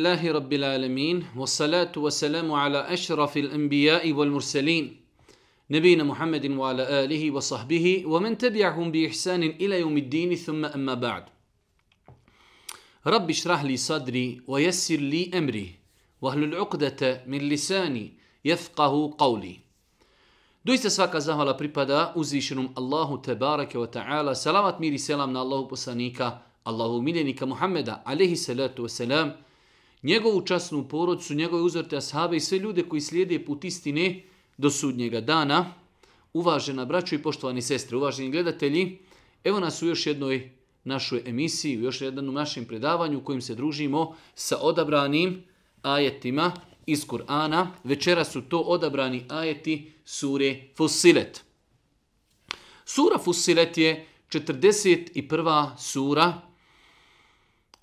لله رب العالمين والصلاة والسلام على أشرف الأنبياء والمرسلين نبينا محمد وعلى آله وصحبه ومن تبعهم بإحسان إلى يوم الدين ثم أما بعد رب اشرح لي صدري ويسر لي أمري وهل العقدة من لساني يفقه قولي Doista svaka zahvala pripada uzvišenom Allahu Tebarake wa ta'ala. Salavat mir i selam na Allahu poslanika, Allahu miljenika Muhammeda, alaihi salatu wasalam, njegovu časnu porodcu, njegove uzvrte ashave i sve ljude koji slijede put istine do sudnjega dana. Uvažena braćo i poštovani sestre, uvaženi gledatelji, evo nas u još jednoj našoj emisiji, u još jednom našem predavanju u kojim se družimo sa odabranim ajetima iz Kur'ana. Večera su to odabrani ajeti sure Fusilet. Sura Fusilet je 41. sura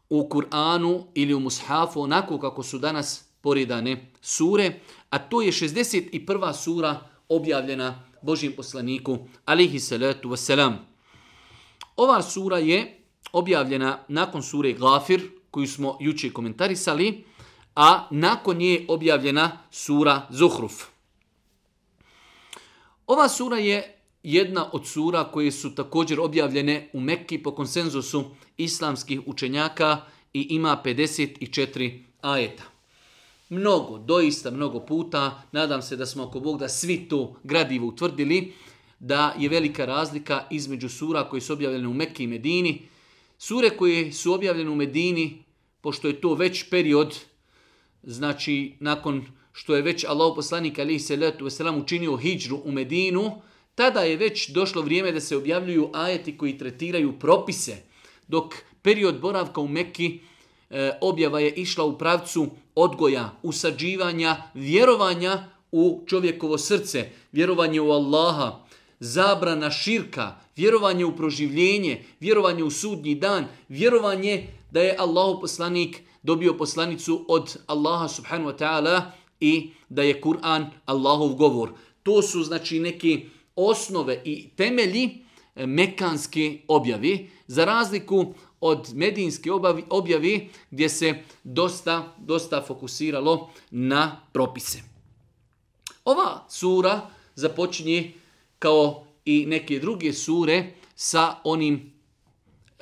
u Kur'anu ili u Mushafu, onako kako su danas poredane sure, a to je 61. sura objavljena Božim poslaniku, alihi salatu wasalam. Ova sura je objavljena nakon sure Gafir, koju smo juče komentarisali, a nakon nje je objavljena sura Zuhruf. Ova sura je jedna od sura koje su također objavljene u Mekki po konsenzusu islamskih učenjaka i ima 54 ajeta. Mnogo, doista mnogo puta, nadam se da smo oko Bog da svi to gradivo utvrdili, da je velika razlika između sura koje su objavljene u Mekki i Medini. Sure koje su objavljene u Medini, pošto je to već period, znači nakon što je već Allah poslanik Ali Seletu Veselam učinio hijđru u Medinu, tada je već došlo vrijeme da se objavljuju ajeti koji tretiraju propise, dok period boravka u Mekki e, objava je išla u pravcu odgoja, usađivanja, vjerovanja u čovjekovo srce, vjerovanje u Allaha, zabrana širka, vjerovanje u proživljenje, vjerovanje u sudnji dan, vjerovanje da je Allahu poslanik dobio poslanicu od Allaha subhanu wa ta'ala i da je Kur'an Allahov govor. To su znači neki osnove i temelji e, mekanske objavi, za razliku od medijinske objavi gdje se dosta, dosta fokusiralo na propise. Ova sura započinje kao i neke druge sure sa onim,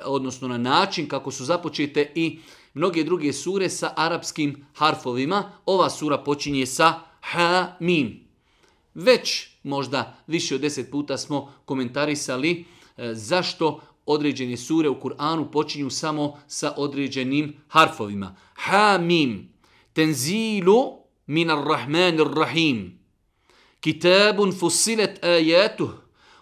odnosno na način kako su započete i mnoge druge sure sa arapskim harfovima. Ova sura počinje sa ha-mim. Već možda više od deset puta smo komentarisali zašto određene sure u Kur'anu počinju samo sa određenim harfovima. Hamim, tenzilu minar rahmanir rahim. Kitabun fusilet ajatuh.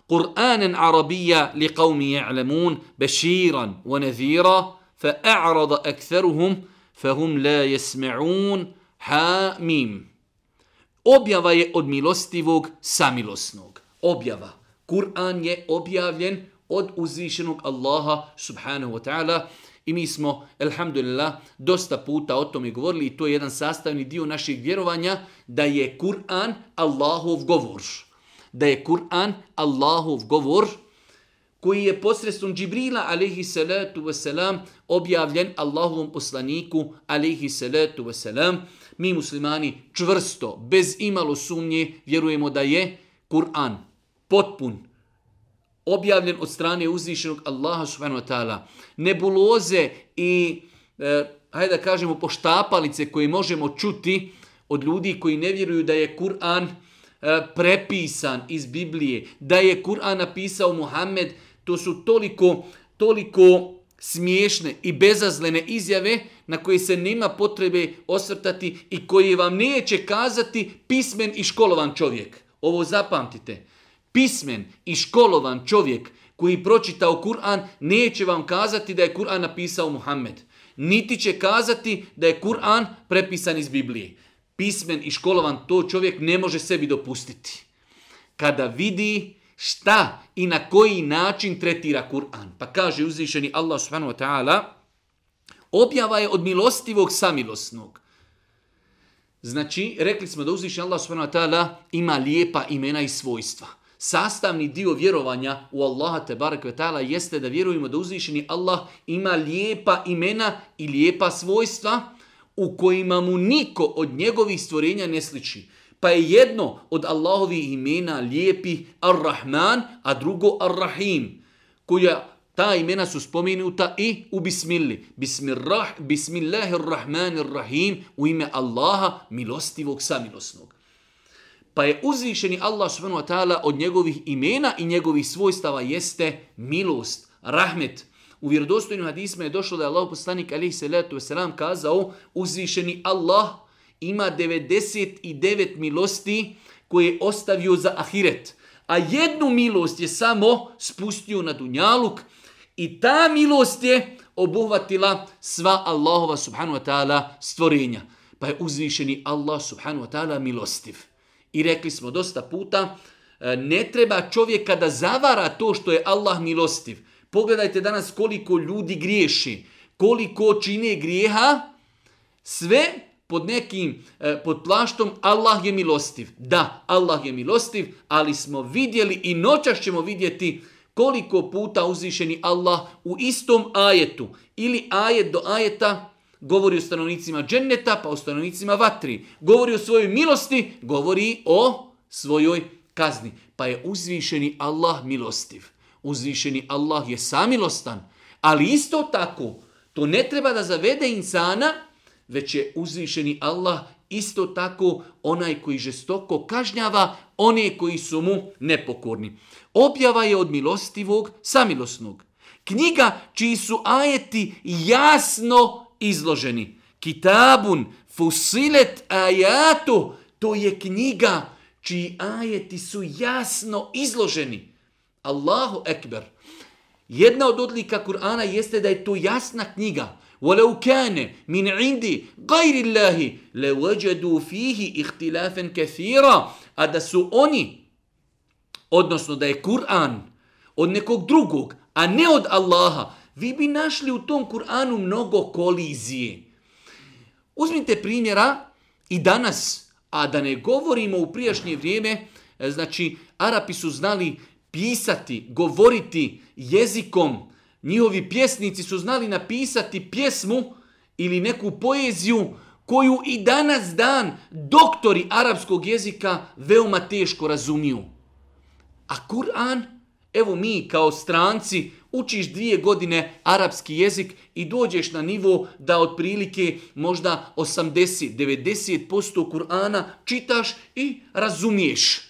قرآنا عربيا لقوم يعلمون بشيرا ونذيرا فأعرض أكثرهم فهم لا يسمعون حاميم objava je od milostivog samilosnog. Objava. Kur'an je objavljen od uzvišenog Allaha subhanahu wa ta'ala i mi smo, elhamdulillah, dosta puta o tome govorili i to je jedan sastavni dio naših vjerovanja da je Kur'an Allahov govor. Da je Kur'an Allahov govor koji je posredstvom Džibrila alaihi salatu wasalam objavljen Allahovom poslaniku alaihi salatu wasalam. Mi muslimani čvrsto, bez imalo sumnje, vjerujemo da je Kur'an potpun, objavljen od strane uzvišenog Allaha subhanahu wa ta'ala. Nebuloze i, e, hajde da kažemo, poštapalice koje možemo čuti od ljudi koji ne vjeruju da je Kur'an e, prepisan iz Biblije, da je Kur'an napisao Muhammed, to su toliko, toliko smiješne i bezazlene izjave na koje se nema potrebe osvrtati i koje vam neće kazati pismen i školovan čovjek. Ovo zapamtite. Pismen i školovan čovjek koji pročitao Kur'an neće vam kazati da je Kur'an napisao Muhammed. Niti će kazati da je Kur'an prepisan iz Biblije. Pismen i školovan to čovjek ne može sebi dopustiti. Kada vidi šta i na koji način tretira Kur'an. Pa kaže uzvišeni Allah subhanahu wa ta'ala, objava je od milostivog samilosnog. Znači, rekli smo da uzvišeni Allah subhanahu wa ta'ala ima lijepa imena i svojstva. Sastavni dio vjerovanja u Allaha te barek ta'ala jeste da vjerujemo da uzvišeni Allah ima lijepa imena i lijepa svojstva u kojima mu niko od njegovih stvorenja ne sliči pa je jedno od Allahovih imena lijepi Ar-Rahman, a drugo Ar-Rahim, koja ta imena su spomenuta i u Bismilli. Bismillah, Bismillahirrahmanirrahim, u ime Allaha, milostivog, samilosnog. Pa je uzvišeni Allah subhanahu wa ta'ala od njegovih imena i njegovih svojstava jeste milost, rahmet. U vjerodostojnim hadisma je došlo da je Allah poslanik alaihi salatu wasalam kazao uzvišeni Allah ima 99 milosti koje je ostavio za ahiret. A jednu milost je samo spustio na dunjaluk i ta milost je obuhvatila sva Allahova subhanu wa ta'ala stvorenja. Pa je uzvišeni Allah subhanu wa ta'ala milostiv. I rekli smo dosta puta, e, ne treba čovjeka da zavara to što je Allah milostiv. Pogledajte danas koliko ljudi griješi, koliko čine grijeha, sve pod nekim, e, pod plaštom Allah je milostiv. Da, Allah je milostiv, ali smo vidjeli i noćas ćemo vidjeti koliko puta uzvišeni Allah u istom ajetu ili ajet do ajeta govori o stanovnicima dženneta pa o stanovnicima vatri. Govori o svojoj milosti, govori o svojoj kazni. Pa je uzvišeni Allah milostiv. Uzvišeni Allah je samilostan. Ali isto tako, to ne treba da zavede insana, već je uzvišeni Allah isto tako onaj koji žestoko kažnjava one koji su mu nepokorni. Objava je od milostivog samilosnog. Knjiga čiji su ajeti jasno izloženi. Kitabun fusilet ajatu, to je knjiga čiji ajeti su jasno izloženi. Allahu ekber. Jedna od odlika Kur'ana jeste da je to jasna knjiga. ولو كان من عند غير الله لوجدوا فيه اختلافا كثيرا هذا سؤوني odnosno da je Kur'an od nekog drugog, a ne od Allaha, vi bi našli u tom Kur'anu mnogo kolizije. Uzmite primjera i danas, a da ne govorimo u prijašnje vrijeme, e, znači, Arapi su znali pisati, govoriti jezikom, njihovi pjesnici su znali napisati pjesmu ili neku poeziju koju i danas dan doktori arapskog jezika veoma teško razumiju. A Kur'an, evo mi kao stranci, učiš dvije godine arapski jezik i dođeš na nivo da otprilike možda 80-90% Kur'ana čitaš i razumiješ.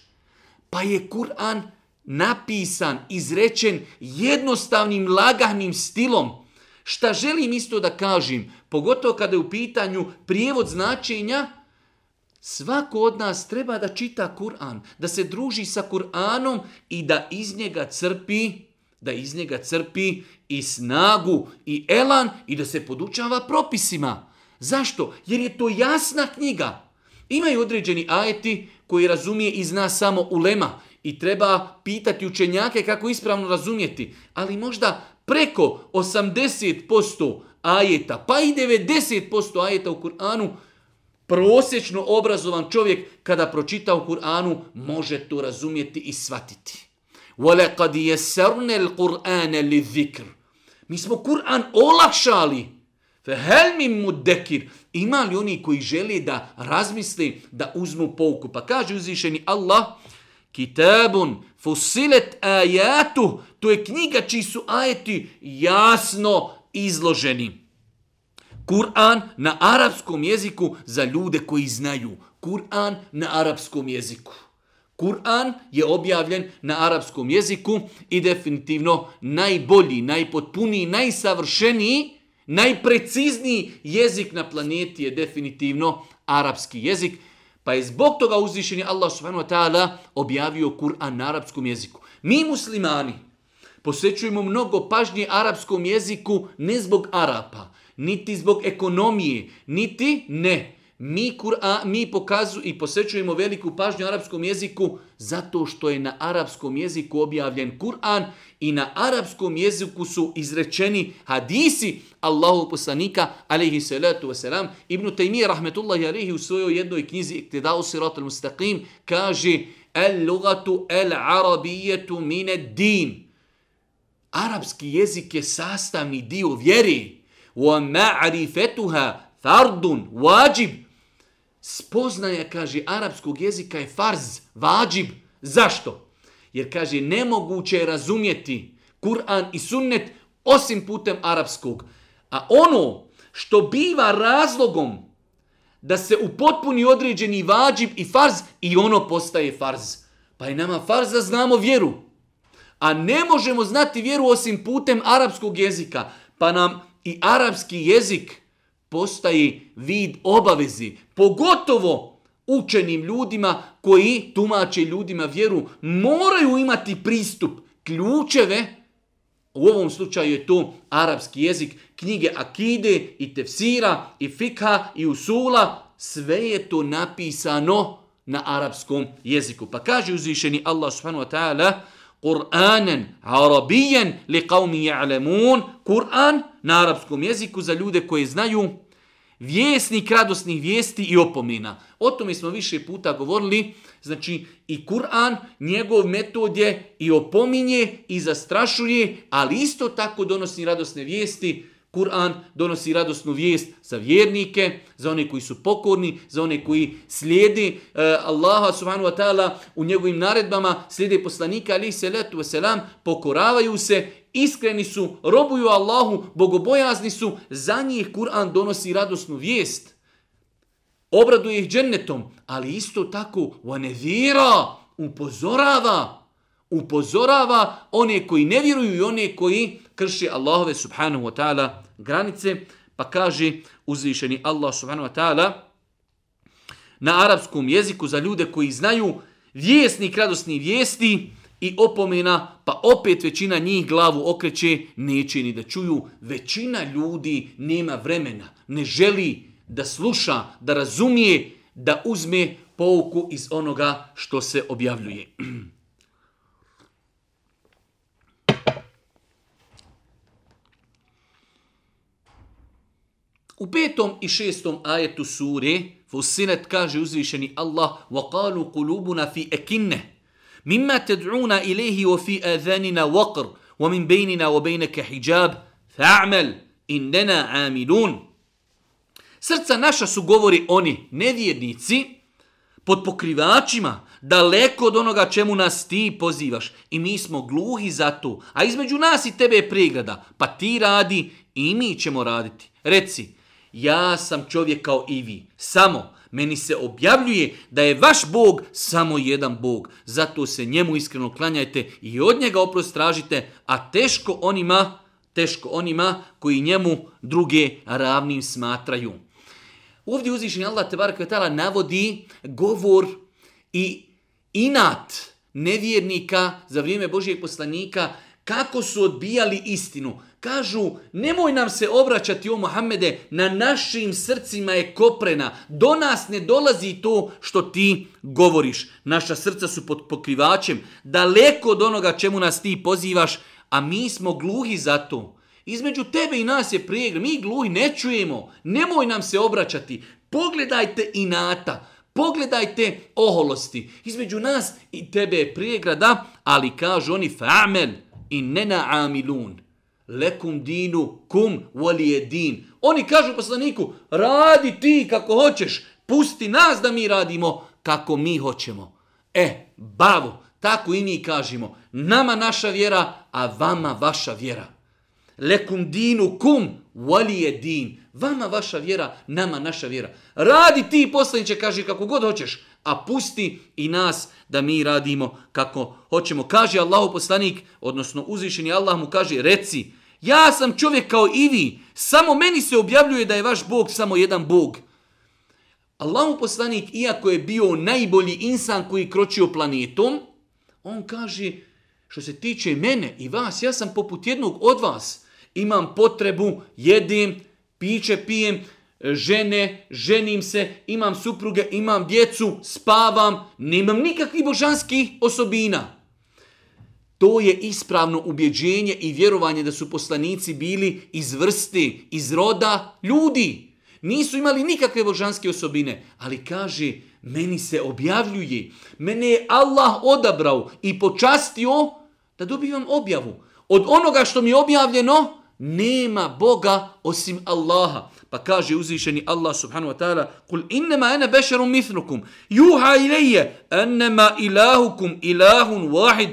Pa je Kur'an napisan, izrečen jednostavnim, laganim stilom. Šta želim isto da kažem, pogotovo kada je u pitanju prijevod značenja, svako od nas treba da čita Kur'an, da se druži sa Kur'anom i da iz njega crpi da iz njega crpi i snagu i elan i da se podučava propisima. Zašto? Jer je to jasna knjiga. Imaju određeni ajeti koji razumije i zna samo ulema i treba pitati učenjake kako ispravno razumjeti, ali možda preko 80% ajeta, pa i 90% ajeta u Kur'anu, prosječno obrazovan čovjek kada pročita u Kur'anu može to razumjeti i shvatiti. وَلَقَدْ يَسَرْنَ الْقُرْآنَ لِذِكْرِ Mi smo Kur'an olakšali. فَهَلْ مِمْ مُدَّكِرْ Ima li oni koji želi da razmisli, da uzmu pouku? Pa kaže uzvišeni Allah, Kitabun fusilet ajatu, to je knjiga čiji su ajeti jasno izloženi. Kur'an na arapskom jeziku za ljude koji znaju. Kur'an na arapskom jeziku. Kur'an je objavljen na arapskom jeziku i definitivno najbolji, najpotpuniji, najsavršeniji, najprecizniji jezik na planeti je definitivno arapski jezik. Pa je zbog toga uzvišen je Allah subhanahu wa ta'ala objavio Kur'an na arapskom jeziku. Mi muslimani posvećujemo mnogo pažnje arapskom jeziku ne zbog Arapa, niti zbog ekonomije, niti ne, mi, Kur'a, mi pokazu i posećujemo veliku pažnju arapskom jeziku zato što je na arapskom jeziku objavljen Kur'an i na arapskom jeziku su izrečeni hadisi Allahu poslanika alejhi salatu vesselam Ibn Taymije rahmetullahi alejhi u svojoj jednoj knjizi Iktidau sirat al-mustaqim kaže al-lughatu al-arabiyyatu min ad-din Arapski jezik je sastavni dio vjeri wa ma'rifatuha fardun wajib spoznaja, kaže, arapskog jezika je farz, vađib. Zašto? Jer, kaže, nemoguće je razumjeti Kur'an i sunnet osim putem arapskog. A ono što biva razlogom da se upotpuni određeni vađib i farz, i ono postaje farz. Pa je nama farz da znamo vjeru. A ne možemo znati vjeru osim putem arapskog jezika. Pa nam i arapski jezik, postaje vid obavezi. Pogotovo učenim ljudima koji tumače ljudima vjeru moraju imati pristup ključeve, u ovom slučaju je to arapski jezik, knjige Akide i Tefsira i Fikha i Usula, sve je to napisano na arapskom jeziku. Pa kaže uzvišeni Allah subhanahu wa ta'ala, Kur'anen arabijen li qavmi ja'lemun, Kur'an na arapskom jeziku za ljude koje znaju, vjesnik radosnih vijesti i opomena. O tome smo više puta govorili, znači i Kur'an, njegov metod je i opominje i zastrašuje, ali isto tako donosi radosne vijesti, Kur'an donosi radosnu vijest za vjernike, za one koji su pokorni, za one koji slijedi e, eh, Allaha subhanahu wa ta'ala u njegovim naredbama, slijedi poslanika alihi salatu wasalam, pokoravaju se iskreni su, robuju Allahu, bogobojazni su, za njih Kur'an donosi radosnu vijest. Obraduje ih džennetom, ali isto tako vanevira, upozorava, upozorava one koji ne vjeruju i one koji krši Allahove subhanahu wa ta'ala granice, pa kaže uzvišeni Allah subhanahu wa ta'ala na arapskom jeziku za ljude koji znaju vjesnik radosni vijesti, i opomena, pa opet većina njih glavu okreće, neće ni da čuju. Većina ljudi nema vremena, ne želi da sluša, da razumije, da uzme pouku iz onoga što se objavljuje. U petom i šestom ajetu sure Fusinet kaže uzvišeni Allah وَقَالُوا قُلُوبُنَا فِي أَكِنَّةِ مما تدعون إليه وفي آذاننا وقر ومن بيننا وبينك حجاب فاعمل إننا عاملون Srca naša su, govori oni, nevjernici, pod pokrivačima, daleko od onoga čemu nas ti pozivaš. I mi smo gluhi za to. A između nas i tebe je pregrada. Pa ti radi i mi ćemo raditi. Reci, ja sam čovjek kao i vi. Samo, Meni se objavljuje da je vaš Bog samo jedan Bog. Zato se njemu iskreno klanjajte i od njega oprost tražite, a teško onima, teško onima koji njemu druge ravnim smatraju. Ovdje uzvišen Allah te barek vetala navodi govor i inat nevjernika za vrijeme Božijeg poslanika kako su odbijali istinu kažu nemoj nam se obraćati o Muhammede, na našim srcima je koprena, do nas ne dolazi to što ti govoriš. Naša srca su pod pokrivačem, daleko od onoga čemu nas ti pozivaš, a mi smo gluhi za to. Između tebe i nas je prijegr, mi gluhi ne čujemo, nemoj nam se obraćati. Pogledajte inata, pogledajte oholosti. Između nas i tebe je prijegrada, ali kažu oni fa'amel i nena amilun lekum dinu kum volije din. Oni kažu poslaniku, radi ti kako hoćeš, pusti nas da mi radimo kako mi hoćemo. E, bavo, tako i mi kažemo, nama naša vjera, a vama vaša vjera. Lekum dinu kum volije din. Vama vaša vjera, nama naša vjera. Radi ti poslaniče, kaže kako god hoćeš, a pusti i nas da mi radimo kako hoćemo. Kaže Allahu poslanik, odnosno uzvišeni Allah mu kaže, reci, ja sam čovjek kao i vi, samo meni se objavljuje da je vaš Bog samo jedan Bog. Allahu poslanik, iako je bio najbolji insan koji je kročio planetom, on kaže, što se tiče mene i vas, ja sam poput jednog od vas, imam potrebu, jedem, piće pijem, žene, ženim se, imam supruge, imam djecu, spavam, nemam nikakvih božanskih osobina. To je ispravno ubjeđenje i vjerovanje da su poslanici bili iz vrsti, iz roda ljudi. Nisu imali nikakve božanske osobine, ali kaže, meni se objavljuje, mene je Allah odabrao i počastio da dobivam objavu. Od onoga što mi je objavljeno, nema Boga osim Allaha. Pa kaže uzvišeni Allah subhanahu wa ta'ala Kul innama ana bešerum mithnukum juha ilaje annama ilahukum ilahun wahid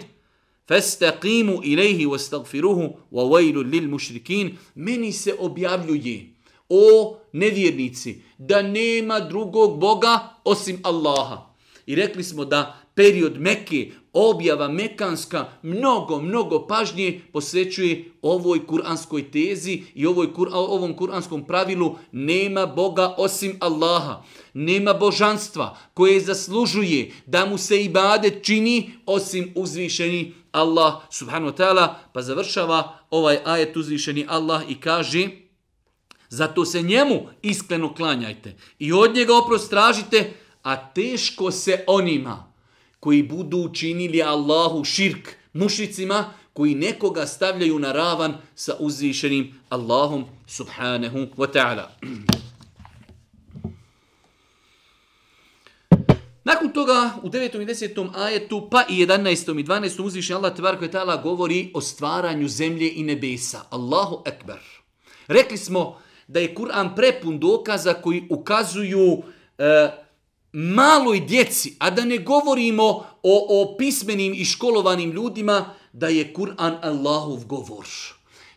festaqimu ilaihi wastagfiruhu wa vajlu lil mušrikin meni se objavljuje o nevjernici da nema drugog Boga osim Allaha. I rekli smo da period Mekke objava Mekanska mnogo, mnogo pažnje posvećuje ovoj kuranskoj tezi i ovoj kur, ovom kuranskom pravilu nema Boga osim Allaha. Nema božanstva koje zaslužuje da mu se i bade čini osim uzvišeni Allah subhanu wa ta'ala. Pa završava ovaj ajet uzvišeni Allah i kaže Zato se njemu iskreno klanjajte i od njega oprost tražite, a teško se onima koji budu učinili Allahu širk mušicima koji nekoga stavljaju na ravan sa uzvišenim Allahom subhanahu wa ta'ala. Nakon toga u 9. i 10. ajetu pa i 11. i 12. uzvišenje Allah tebarko ta'ala govori o stvaranju zemlje i nebesa. Allahu ekber. Rekli smo da je Kur'an prepun dokaza koji ukazuju e, maloj djeci, a da ne govorimo o, o pismenim i školovanim ljudima, da je Kur'an Allahov govor.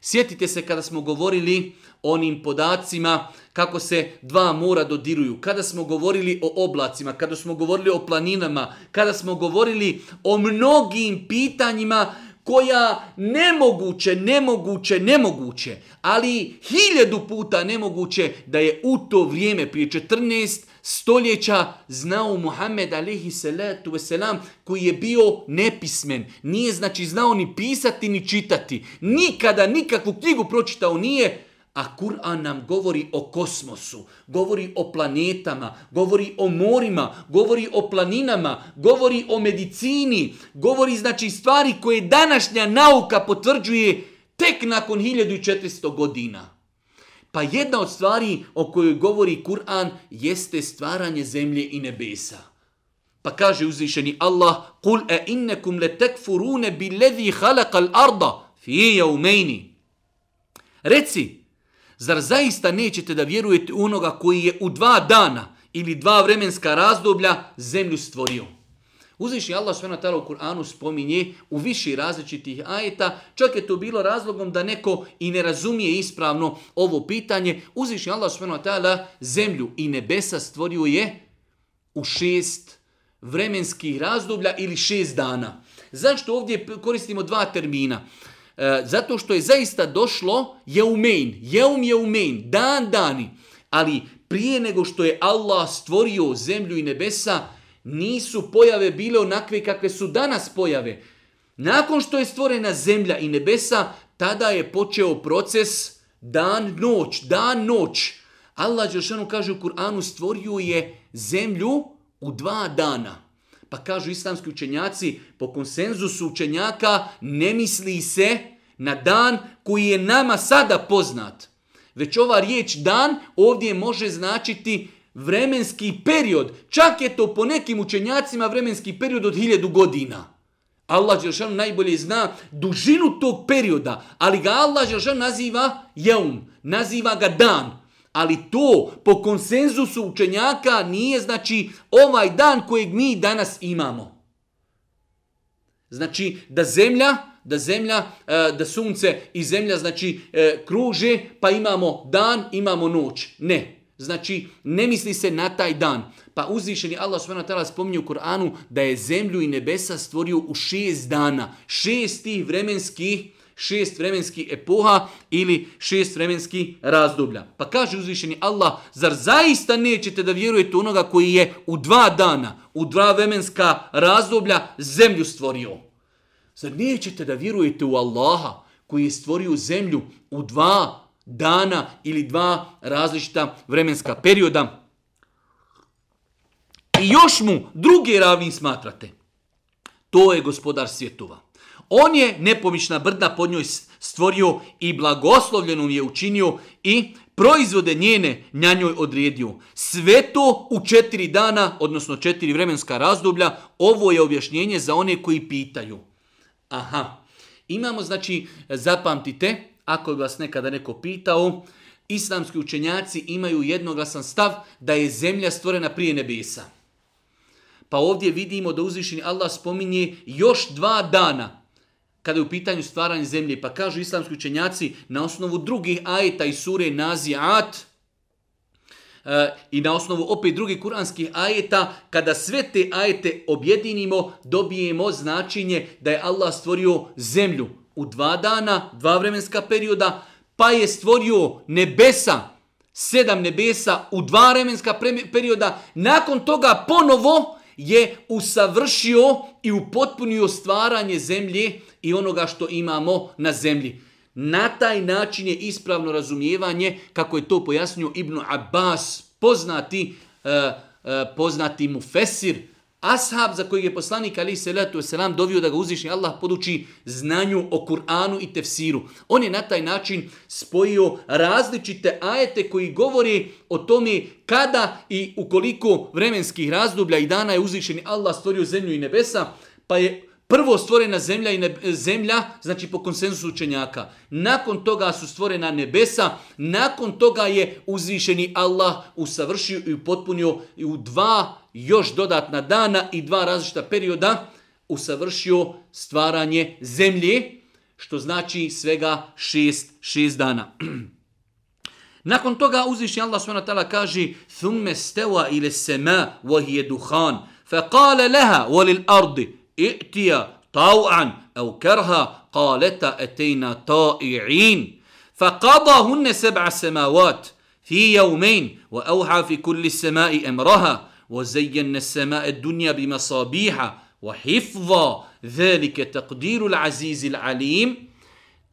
Sjetite se kada smo govorili onim podacima kako se dva mora dodiruju, kada smo govorili o oblacima, kada smo govorili o planinama, kada smo govorili o mnogim pitanjima koja nemoguće, nemoguće, nemoguće, ali hiljadu puta nemoguće da je u to vrijeme prije 14 stoljeća znao Muhammed alihi salatu wasalam koji je bio nepismen. Nije znači znao ni pisati ni čitati. Nikada nikakvu knjigu pročitao nije. A Kur'an nam govori o kosmosu, govori o planetama, govori o morima, govori o planinama, govori o medicini, govori znači stvari koje današnja nauka potvrđuje tek nakon 1400 godina. Pa jedna od stvari o kojoj govori Kur'an jeste stvaranje zemlje i nebesa. Pa kaže uzvišeni Allah, قُلْ أَإِنَّكُمْ لَتَكْفُرُونَ بِلَّذِي خَلَقَ الْأَرْضَ فِي يَوْمَيْنِ Reci, zar zaista nećete da vjerujete unoga koji je u dva dana ili dva vremenska razdoblja zemlju stvorio? Uzviši Allah sve na u Kur'anu spominje u viši različitih ajeta, čak je to bilo razlogom da neko i ne razumije ispravno ovo pitanje. Uzviši Allah sve na zemlju i nebesa stvorio je u šest vremenskih razdoblja ili šest dana. Zašto ovdje koristimo dva termina? E, zato što je zaista došlo je u main, je um je u main, dan dani, ali prije nego što je Allah stvorio zemlju i nebesa, nisu pojave bile onakve kakve su danas pojave. Nakon što je stvorena zemlja i nebesa, tada je počeo proces dan-noć, dan-noć. Allah Đelšanu kaže u Kur'anu stvorio je zemlju u dva dana. Pa kažu islamski učenjaci, po konsenzusu učenjaka ne misli se na dan koji je nama sada poznat. Već ova riječ dan ovdje može značiti vremenski period, čak je to po nekim učenjacima vremenski period od hiljedu godina. Allah Đeršanu najbolje zna dužinu tog perioda, ali ga Allah Đeršanu naziva jeum, naziva ga dan. Ali to po konsenzusu učenjaka nije znači ovaj dan kojeg mi danas imamo. Znači da zemlja, da zemlja, e, da sunce i zemlja znači e, kruže, pa imamo dan, imamo noć. Ne, Znači, ne misli se na taj dan. Pa uzvišeni Allah s.w.t. spominje u Koranu da je zemlju i nebesa stvorio u šest dana. Šest tih vremenskih, šest vremenskih epoha ili šest vremenskih razdoblja. Pa kaže uzvišeni Allah, zar zaista nećete da vjerujete onoga koji je u dva dana, u dva vremenska razdoblja zemlju stvorio? Zar nećete da vjerujete u Allaha koji je stvorio zemlju u dva dana ili dva različita vremenska perioda. I još mu druge ravni smatrate. To je gospodar svjetova. On je nepomična brda pod njoj stvorio i blagoslovljenom je učinio i proizvode njene na njoj odredio. Sve to u četiri dana, odnosno četiri vremenska razdoblja, ovo je objašnjenje za one koji pitaju. Aha, imamo znači, zapamtite, ako bi vas nekada neko pitao, islamski učenjaci imaju jednoglasan stav da je zemlja stvorena prije nebesa. Pa ovdje vidimo da uzvišeni Allah spominje još dva dana kada je u pitanju stvaranje zemlje. Pa kažu islamski učenjaci na osnovu drugih ajeta i sure Nazi'at e, i na osnovu opet drugih kuranskih ajeta, kada sve te ajete objedinimo, dobijemo značenje da je Allah stvorio zemlju u dva dana, dva vremenska perioda, pa je stvorio nebesa, sedam nebesa u dva vremenska perioda, nakon toga ponovo je usavršio i upotpunio stvaranje zemlje i onoga što imamo na zemlji. Na taj način je ispravno razumijevanje, kako je to pojasnio Ibnu Abbas, poznati, eh, eh, poznati mu Fesir, ashab za kojeg je poslanik Ali Selatu selam dovio da ga uzišnji Allah poduči znanju o Kur'anu i tefsiru. On je na taj način spojio različite ajete koji govori o tome kada i ukoliko vremenskih razdoblja i dana je uzišnji Allah stvorio zemlju i nebesa, pa je prvo stvorena zemlja i nebe, zemlja, znači po konsenzusu učenjaka. Nakon toga su stvorena nebesa, nakon toga je uzvišeni Allah usavršio i potpunio u dva još dodatna dana i dva različita perioda usavršio stvaranje zemlje, što znači svega šest, šest dana. Nakon toga uzvišnji Allah s.a. kaže ثُمَّ سْتَوَا إِلَى السَّمَا وَهِيَ دُخَانِ فَقَالَ لَهَا وَلِلْ أَرْضِ ائتيا طوعا أو كرها قالتا أتينا طائعين فقضاهن سبع سماوات في يومين وأوحى في كل السماء أمرها وزينا السماء الدنيا بمصابيح وحفظا ذلك تقدير العزيز العليم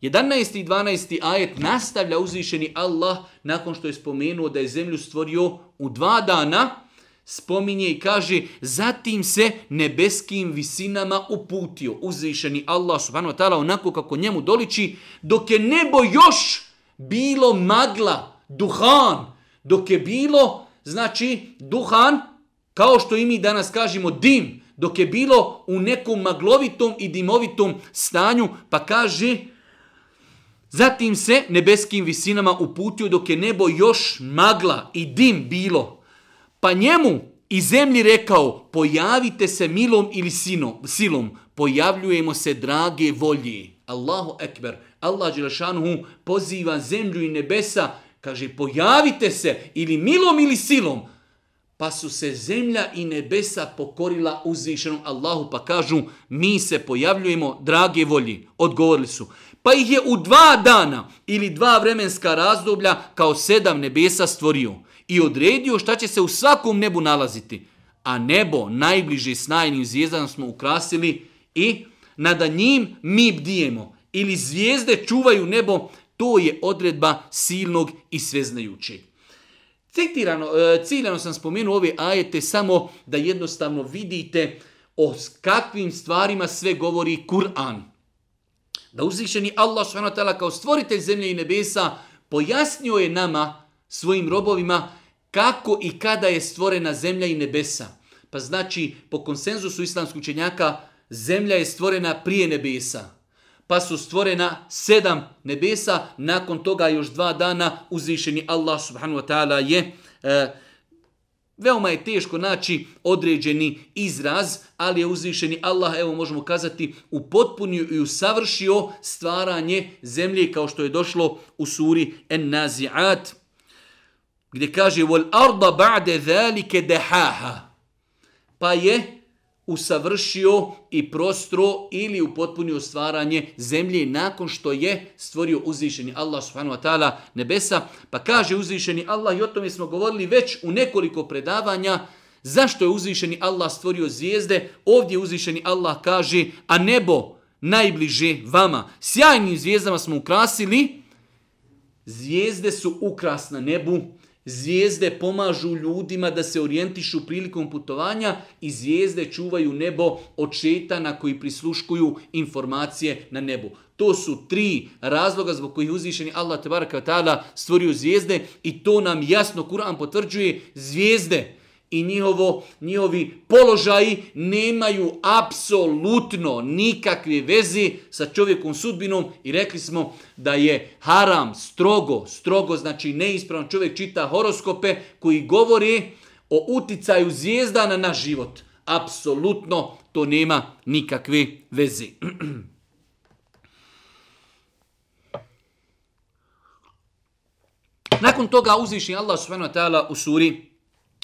11. i 12. ajet nastavlja uzvišeni Allah nakon što je spomenuo da je zemlju stvorio u dva dana spominje i kaže zatim se nebeskim visinama uputio uzvišeni Allah subhanahu wa ta'ala onako kako njemu doliči dok je nebo još bilo magla, duhan, dok je bilo, znači, duhan, kao što i mi danas kažemo dim, dok je bilo u nekom maglovitom i dimovitom stanju, pa kaže, zatim se nebeskim visinama uputio dok je nebo još magla i dim bilo, pa njemu i zemlji rekao, pojavite se milom ili sino, silom, pojavljujemo se drage volje. Allahu ekber, Allah Đelšanuhu poziva zemlju i nebesa, kaže, pojavite se ili milom ili silom, pa su se zemlja i nebesa pokorila uzvišenom Allahu, pa kažu, mi se pojavljujemo drage volje. Odgovorili su, pa ih je u dva dana ili dva vremenska razdoblja kao sedam nebesa stvorio i odredio šta će se u svakom nebu nalaziti. A nebo, najbliže s najnim zvijezdama smo ukrasili i nada njim mi bdijemo. Ili zvijezde čuvaju nebo, to je odredba silnog i sveznajućeg. Citirano, e, ciljano sam spomenuo ove ajete samo da jednostavno vidite o kakvim stvarima sve govori Kur'an. Da uzvišeni Allah kao stvoritelj zemlje i nebesa pojasnio je nama svojim robovima kako i kada je stvorena zemlja i nebesa. Pa znači, po konsenzusu islamskog učenjaka, zemlja je stvorena prije nebesa. Pa su stvorena sedam nebesa, nakon toga još dva dana uzvišeni Allah subhanu wa ta'ala je... E, veoma je teško naći određeni izraz, ali je uzvišeni Allah, evo možemo kazati, upotpunio i usavršio stvaranje zemlje kao što je došlo u suri En-Nazi'at gdje kaže vol arda ba'de zalike dehaha pa je usavršio i prostro ili upotpunio stvaranje zemlje nakon što je stvorio uzvišeni Allah subhanahu wa ta'ala nebesa. Pa kaže uzvišeni Allah i o tome smo govorili već u nekoliko predavanja zašto je uzvišeni Allah stvorio zvijezde. Ovdje uzvišeni Allah kaže a nebo najbliže vama. Sjajnim zvijezdama smo ukrasili. Zvijezde su ukras na nebu. Zvijezde pomažu ljudima da se orijentišu prilikom putovanja i zvijezde čuvaju nebo od šetana koji prisluškuju informacije na nebu. To su tri razloga zbog kojih uzvišeni Allah tebara kvetala stvorio zvijezde i to nam jasno Kur'an potvrđuje zvijezde. Zvijezde i njihovo, njihovi položaji nemaju apsolutno nikakve vezi sa čovjekom sudbinom i rekli smo da je haram strogo, strogo znači neispravno čovjek čita horoskope koji govori o uticaju zvijezda na naš život. Apsolutno to nema nikakve veze. Nakon toga uzvišnji Allah subhanahu wa ta'ala u suri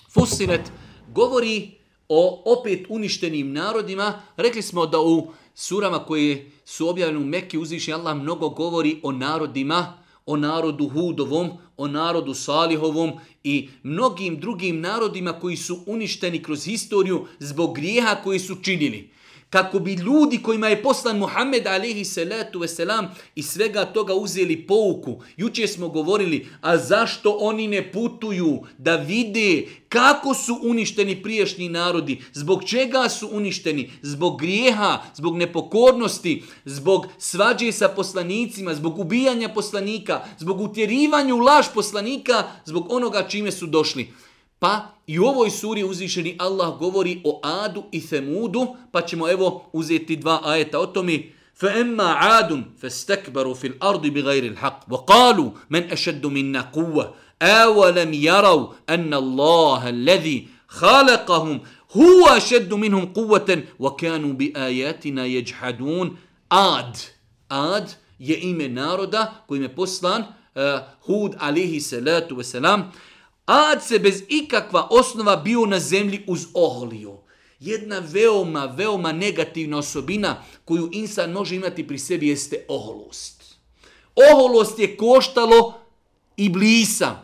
Fusilet govori o opet uništenim narodima. Rekli smo da u surama koje su objavljene u Mekke uzvišnji Allah mnogo govori o narodima, o narodu Hudovom, o narodu Salihovom i mnogim drugim narodima koji su uništeni kroz historiju zbog grijeha koji su činili kako bi ljudi kojima je poslan Muhammed alihi salatu veselam i svega toga uzeli pouku. Juče smo govorili, a zašto oni ne putuju da vide kako su uništeni priješnji narodi, zbog čega su uništeni, zbog grijeha, zbog nepokornosti, zbog svađe sa poslanicima, zbog ubijanja poslanika, zbog utjerivanju laž poslanika, zbog onoga čime su došli. Pa i u ovoj suri uzvišeni Allah govori o Adu i Semudu, pa ćemo evo uzeti dva ajeta o tome. Fa Adun fastakbaru fil ardi bighayri al-haq wa qalu man ashaddu minna quwwa aw lam yaraw anna Allah alladhi khalaqahum huwa ashaddu minhum quwwatan wa kanu biayatina yajhadun Ad Ad je ime naroda kojim je poslan uh, Hud alihi salatu wa salam Ad se bez ikakva osnova bio na zemlji uz oholiju. Jedna veoma, veoma negativna osobina koju insan može imati pri sebi jeste oholost. Oholost je koštalo i blisa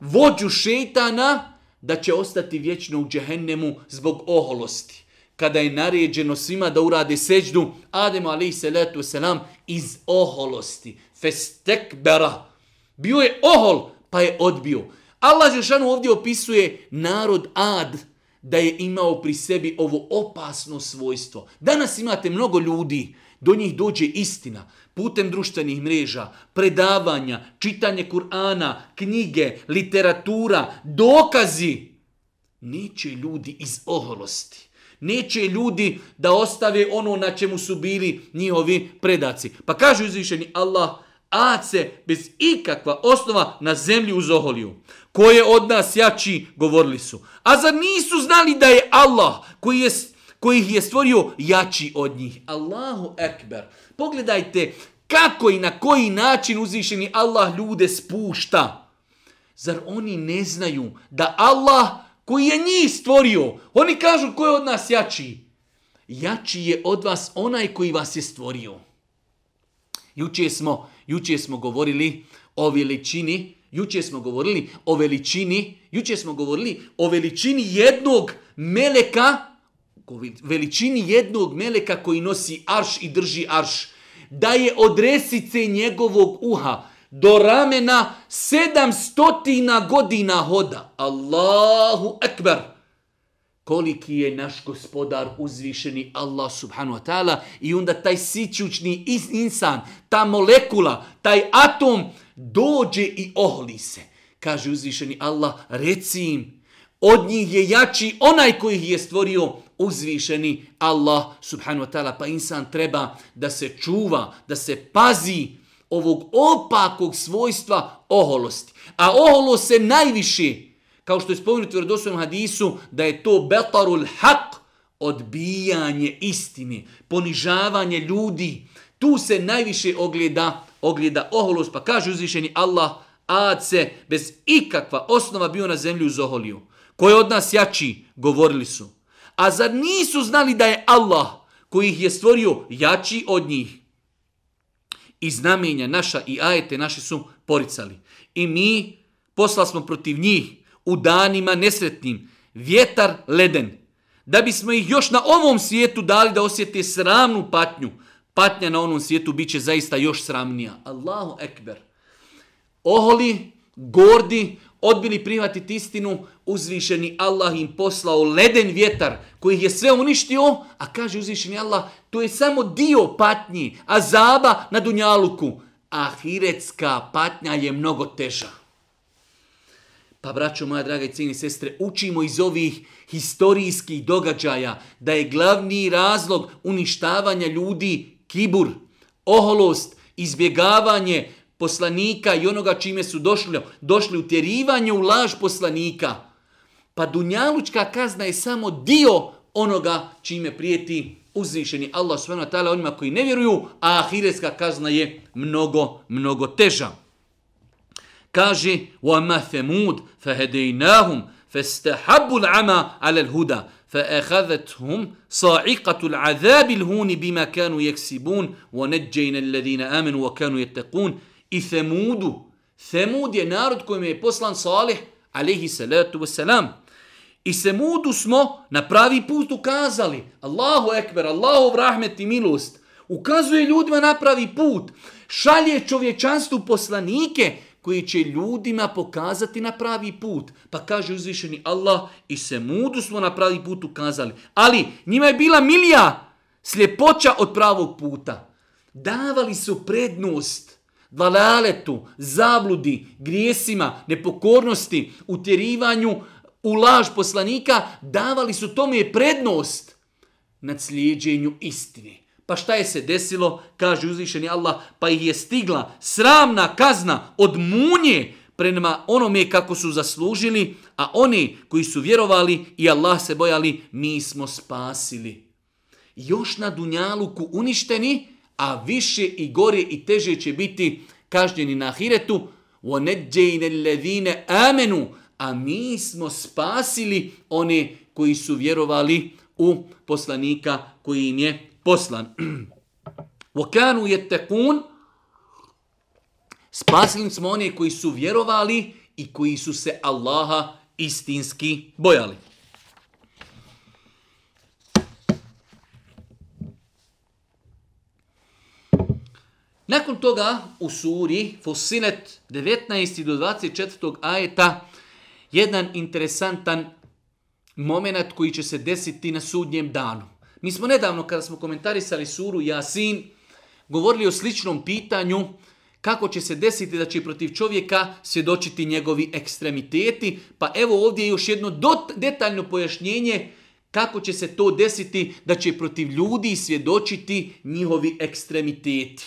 vođu šeitana da će ostati vječno u džehennemu zbog oholosti. Kada je naređeno svima da urade seđdu, Ademo alaih salatu selam iz oholosti. Festekbera. Bio je ohol, pa je odbio. Allah Žešanu ovdje opisuje narod ad da je imao pri sebi ovo opasno svojstvo. Danas imate mnogo ljudi, do njih dođe istina, putem društvenih mreža, predavanja, čitanje Kur'ana, knjige, literatura, dokazi. Neće ljudi iz oholosti. Neće ljudi da ostave ono na čemu su bili njihovi predaci. Pa kaže uzvišeni Allah, ace bez ikakva osnova na zemlji uz oholiju ko je od nas jači, govorili su. A zar nisu znali da je Allah koji, je, koji ih je stvorio jači od njih? Allahu Ekber. Pogledajte kako i na koji način uzvišeni Allah ljude spušta. Zar oni ne znaju da Allah koji je njih stvorio, oni kažu ko je od nas jači? Jači je od vas onaj koji vas je stvorio. Juče smo, juče smo govorili o veličini, Juče smo govorili o veličini, juče smo govorili o veličini jednog meleka, veličini jednog meleka koji nosi arš i drži arš, da je od resice njegovog uha do ramena 700 godina hoda. Allahu ekber! Koliki je naš gospodar uzvišeni Allah subhanu wa ta'ala i onda taj sićučni insan, ta molekula, taj atom, dođe i ohli se. Kaže uzvišeni Allah, reci im, od njih je jači onaj koji ih je stvorio uzvišeni Allah subhanu wa ta'ala. Pa insan treba da se čuva, da se pazi ovog opakog svojstva oholosti. A oholo se najviše, kao što je spomenuti u redosvenom hadisu, da je to betarul haq, odbijanje istine, ponižavanje ljudi. Tu se najviše ogleda oholosti ogljeda oholost, pa kaže uzvišeni Allah, ad se bez ikakva osnova bio na zemlju uz oholiju. Ko je od nas jači, govorili su. A zar nisu znali da je Allah, koji ih je stvorio, jači od njih? I znamenja naša i ajete naši su poricali. I mi poslali smo protiv njih u danima nesretnim vjetar leden, da bismo ih još na ovom svijetu dali da osjete sramnu patnju, patnja na onom svijetu bit će zaista još sramnija. Allahu ekber. Oholi, gordi, odbili prihvatiti istinu, uzvišeni Allah im poslao leden vjetar koji ih je sve uništio, a kaže uzvišeni Allah, to je samo dio patnji, a zaba na dunjaluku. Ahiretska patnja je mnogo teža. Pa braćo moja draga i cijeni sestre, učimo iz ovih historijskih događaja da je glavni razlog uništavanja ljudi kibur, oholost, izbjegavanje poslanika i onoga čime su došli, došli utjerivanje u laž poslanika. Pa dunjalučka kazna je samo dio onoga čime prijeti uzvišeni Allah sve na tala onima koji ne vjeruju, a ahiretska kazna je mnogo, mnogo teža. Kaže, وَمَا فَمُودْ فَهَدَيْنَاهُمْ فَاسْتَحَبُّ الْعَمَا عَلَى الْهُدَى فأخذتهم صاعقة العذاب الهون بما كانوا يكسبون ونجينا الذين آمنوا وكانوا يتقون إثمود ثمود يا نارد كما يبوصلان صالح عليه الصلاة والسلام I Semudu smo na pravi put ukazali. Allahu ekber, Allahu rahmet i milost. Ukazuje ljudima na pravi put. Šalje čovječanstvu poslanike koji će ljudima pokazati na pravi put. Pa kaže uzvišeni Allah i se mudu smo na pravi put ukazali. Ali njima je bila milija sljepoća od pravog puta. Davali su prednost valaletu, zabludi, grijesima, nepokornosti, utjerivanju u laž poslanika, davali su tome prednost nad slijedženju istine. Pa šta je se desilo? Kaže uzvišeni Allah, pa ih je stigla sramna kazna od munje prema onome kako su zaslužili, a oni koji su vjerovali i Allah se bojali, mi smo spasili. Još na Dunjaluku uništeni, a više i gore i teže će biti kažnjeni na Ahiretu, وَنَجَّيْنَ الَّذِينَ آمَنُوا A mi smo spasili one koji su vjerovali u poslanika koji im je poslan. Vokanu je tekun, spasili smo one koji su vjerovali i koji su se Allaha istinski bojali. Nakon toga u suri Fosinet 19. do 24. ajeta jedan interesantan moment koji će se desiti na sudnjem danu. Mi smo nedavno, kada smo komentarisali suru Jasin, govorili o sličnom pitanju kako će se desiti da će protiv čovjeka svjedočiti njegovi ekstremiteti. Pa evo ovdje još jedno detaljno pojašnjenje kako će se to desiti da će protiv ljudi svjedočiti njihovi ekstremiteti.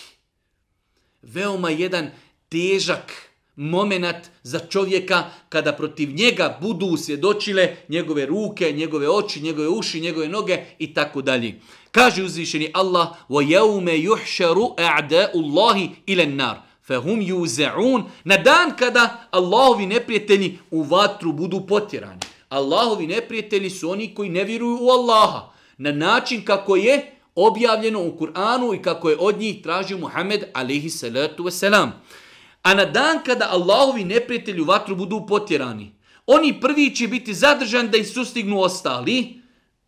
Veoma jedan težak pojašnjenje moment za čovjeka kada protiv njega budu usvjedočile njegove ruke, njegove oči, njegove uši, njegove noge i tako dalje. Kaže uzvišeni Allah: "Wa yawma yuhsharu a'da'u Allahi ila an-nar, fahum yuz'un." Na dan kada Allahovi neprijatelji u vatru budu potjerani. Allahovi neprijatelji su oni koji ne vjeruju u Allaha na način kako je objavljeno u Kur'anu i kako je od njih tražio Muhammed alejhi salatu vesselam. selam. A na dan kada Allahovi neprijatelji u vatru budu potjerani, oni prvi će biti zadržani da ih sustignu ostali,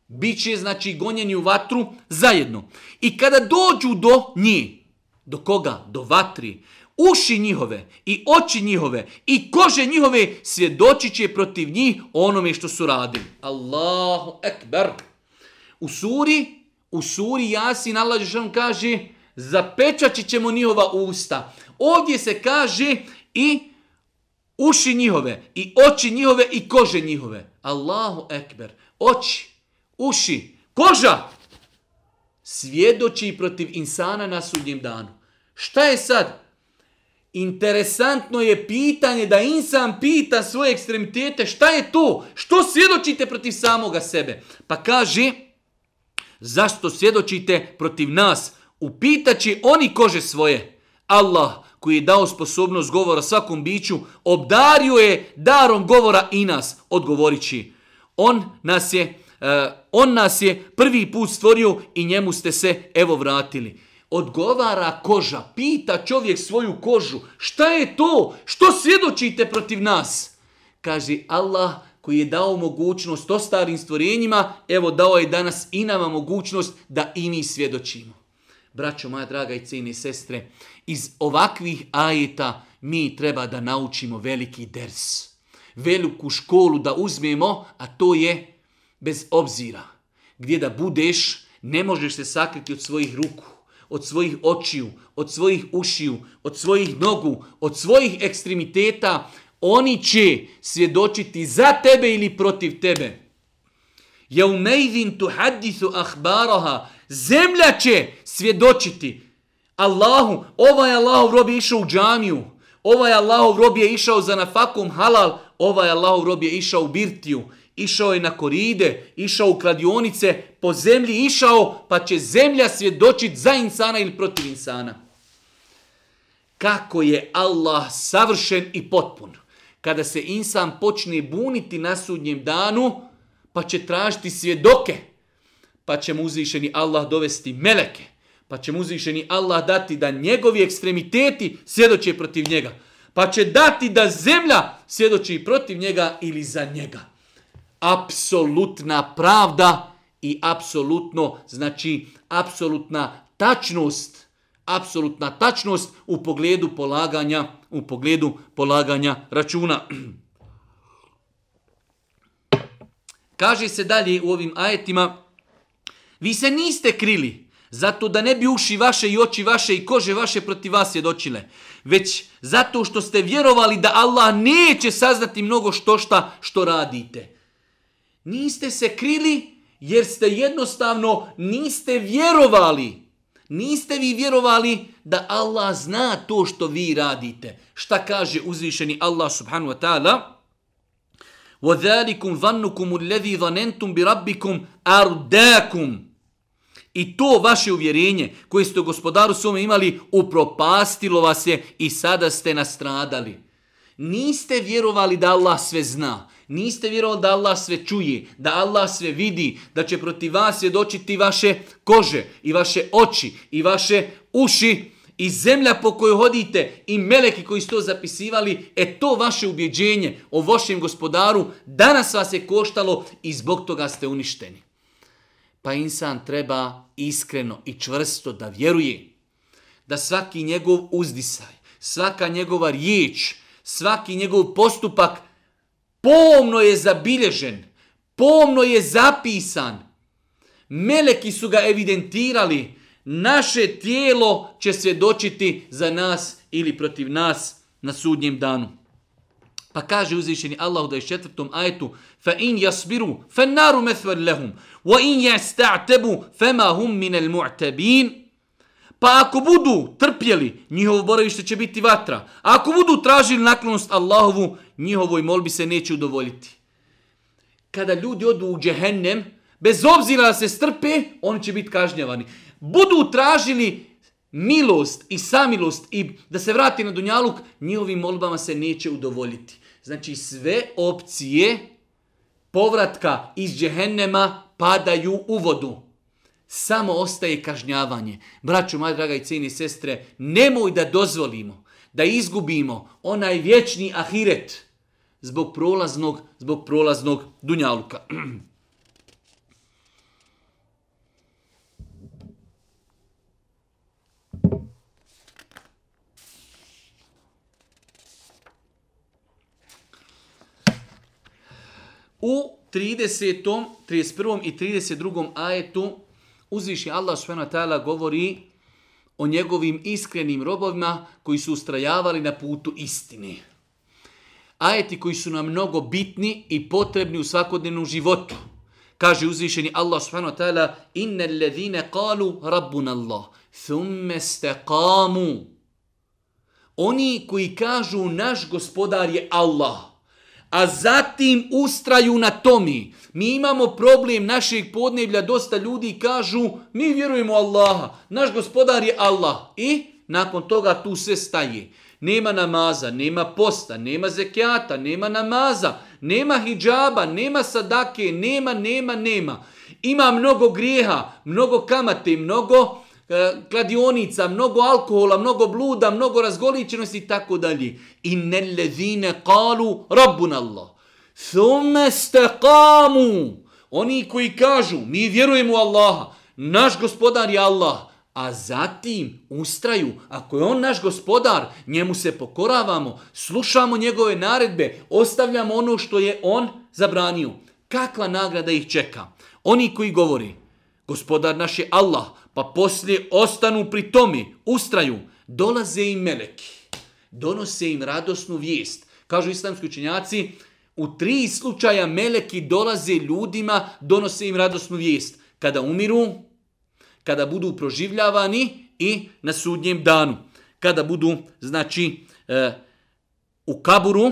bit će znači gonjeni u vatru zajedno. I kada dođu do nje, do koga? Do vatri, uši njihove i oči njihove i kože njihove svjedoći će protiv njih onome što su radili. Allahu ekber. U suri, u suri Jasin Allah Žešan kaže zapečaći ćemo njihova usta. Ovdje se kaže i uši njihove, i oči njihove, i kože njihove. Allahu ekber. Oči, uši, koža. Svjedoči protiv insana na sudnjem danu. Šta je sad? Interesantno je pitanje da insan pita svoje ekstremitete šta je to? Što svjedočite protiv samoga sebe? Pa kaže, zašto svjedočite protiv nas? Upitaći oni kože svoje. Allah, koji je dao sposobnost govora svakom biću, obdario je darom govora i nas, odgovorići. On nas je, uh, on nas je prvi put stvorio i njemu ste se evo vratili. Odgovara koža, pita čovjek svoju kožu, šta je to? Što svjedočite protiv nas? Kaže Allah koji je dao mogućnost ostalim stvorenjima, evo dao je danas i nama mogućnost da i mi svjedočimo braćo moja draga i cijene sestre, iz ovakvih ajeta mi treba da naučimo veliki ders. Veliku školu da uzmemo, a to je bez obzira. Gdje da budeš, ne možeš se sakriti od svojih ruku, od svojih očiju, od svojih ušiju, od svojih nogu, od svojih ekstremiteta. Oni će svjedočiti za tebe ili protiv tebe. Ja umejdin tu hadithu ahbaroha, zemlja će svjedočiti Allahu, ovaj Allahov rob je išao u džamiju, ovaj Allahov rob je išao za nafakum halal, ovaj Allahov rob je išao u birtiju, išao je na koride, išao u kladionice, po zemlji išao, pa će zemlja svjedočiti za insana ili protiv insana. Kako je Allah savršen i potpun. Kada se insan počne buniti na sudnjem danu, pa će tražiti svjedoke, pa će mu uzvišeni Allah dovesti meleke. Pa će mu Allah dati da njegovi ekstremiteti sjedoće protiv njega. Pa će dati da zemlja sjedoći protiv njega ili za njega. Apsolutna pravda i apsolutno, znači, apsolutna tačnost, apsolutna tačnost u pogledu polaganja, u pogledu polaganja računa. Kaže se dalje u ovim ajetima, vi se niste krili, zato da ne bi uši vaše i oči vaše i kože vaše protiv vas je doćile, već zato što ste vjerovali da Allah neće saznati mnogo što šta što radite. Niste se krili jer ste jednostavno niste vjerovali. Niste vi vjerovali da Allah zna to što vi radite. Šta kaže uzvišeni Allah subhanu wa ta'ala? وَذَلِكُمْ ظَنُّكُمُ الَّذِي ظَنَنْتُمْ بِرَبِّكُمْ أَرْدَاكُمْ I to vaše uvjerenje koje ste gospodaru svome imali upropastilo vas je i sada ste nastradali. Niste vjerovali da Allah sve zna. Niste vjerovali da Allah sve čuje, da Allah sve vidi, da će protiv vas svjedočiti vaše kože i vaše oči i vaše uši i zemlja po kojoj hodite i meleki koji su to zapisivali, e to vaše ubjeđenje o vašem gospodaru danas vas je koštalo i zbog toga ste uništeni pa insan treba iskreno i čvrsto da vjeruje da svaki njegov uzdisaj, svaka njegova riječ, svaki njegov postupak pomno je zabilježen, pomno je zapisan. Meleki su ga evidentirali, naše tijelo će svjedočiti za nas ili protiv nas na sudnjem danu. Pa kaže uzvišeni Allah u 24. ajetu fa in yasbiru fan naru mathwan lahum wa in yasta'tabu fama hum min al mu'tabin Pa ako budu trpjeli, njihovo boravište će biti vatra. A ako budu tražili naklonost Allahovu, njihovoj molbi se neće udovoljiti. Kada ljudi odu u džehennem, bez obzira da se strpe, oni će biti kažnjavani. Budu tražili milost i samilost i da se vrati na Dunjaluk, njihovim molbama se neće udovoljiti. Znači sve opcije povratka iz džehennema padaju u vodu. Samo ostaje kažnjavanje. Braću, moja draga i cijeni sestre, nemoj da dozvolimo da izgubimo onaj vječni ahiret zbog prolaznog, zbog prolaznog dunjaluka. U 30. 31. i 32. ajetu uzviši Allah s.w.t. govori o njegovim iskrenim robovima koji su ustrajavali na putu istine. Ajeti koji su nam mnogo bitni i potrebni u svakodnevnom životu. Kaže uzvišeni Allah subhanahu wa ta'ala Inne allazine kalu rabbun Allah thumme steqamu Oni koji kažu naš gospodar je Allah a zatim ustraju na tomi. Mi imamo problem našeg podneblja, dosta ljudi kažu, mi vjerujemo Allaha, naš gospodar je Allah. I nakon toga tu sve staje. Nema namaza, nema posta, nema zekijata, nema namaza, nema hijjaba, nema sadake, nema, nema, nema. Ima mnogo grijeha, mnogo kamate, mnogo... Uh, Eh, kladionica, mnogo alkohola, mnogo bluda, mnogo razgoličenosti i tako dalje. Inne lezine kalu rabbun Allah. Thumme ste kamu. Oni koji kažu, mi vjerujemo u Allaha, naš gospodar je Allah, a zatim ustraju, ako je on naš gospodar, njemu se pokoravamo, slušamo njegove naredbe, ostavljamo ono što je on zabranio. Kakva nagrada ih čeka? Oni koji govori, gospodar naš je Allah, pa poslije ostanu pri tome, ustraju, dolaze im meleki, donose im radosnu vijest. Kažu islamski učenjaci, u tri slučaja meleki dolaze ljudima, donose im radosnu vijest. Kada umiru, kada budu proživljavani i na sudnjem danu. Kada budu, znači, e, u kaburu,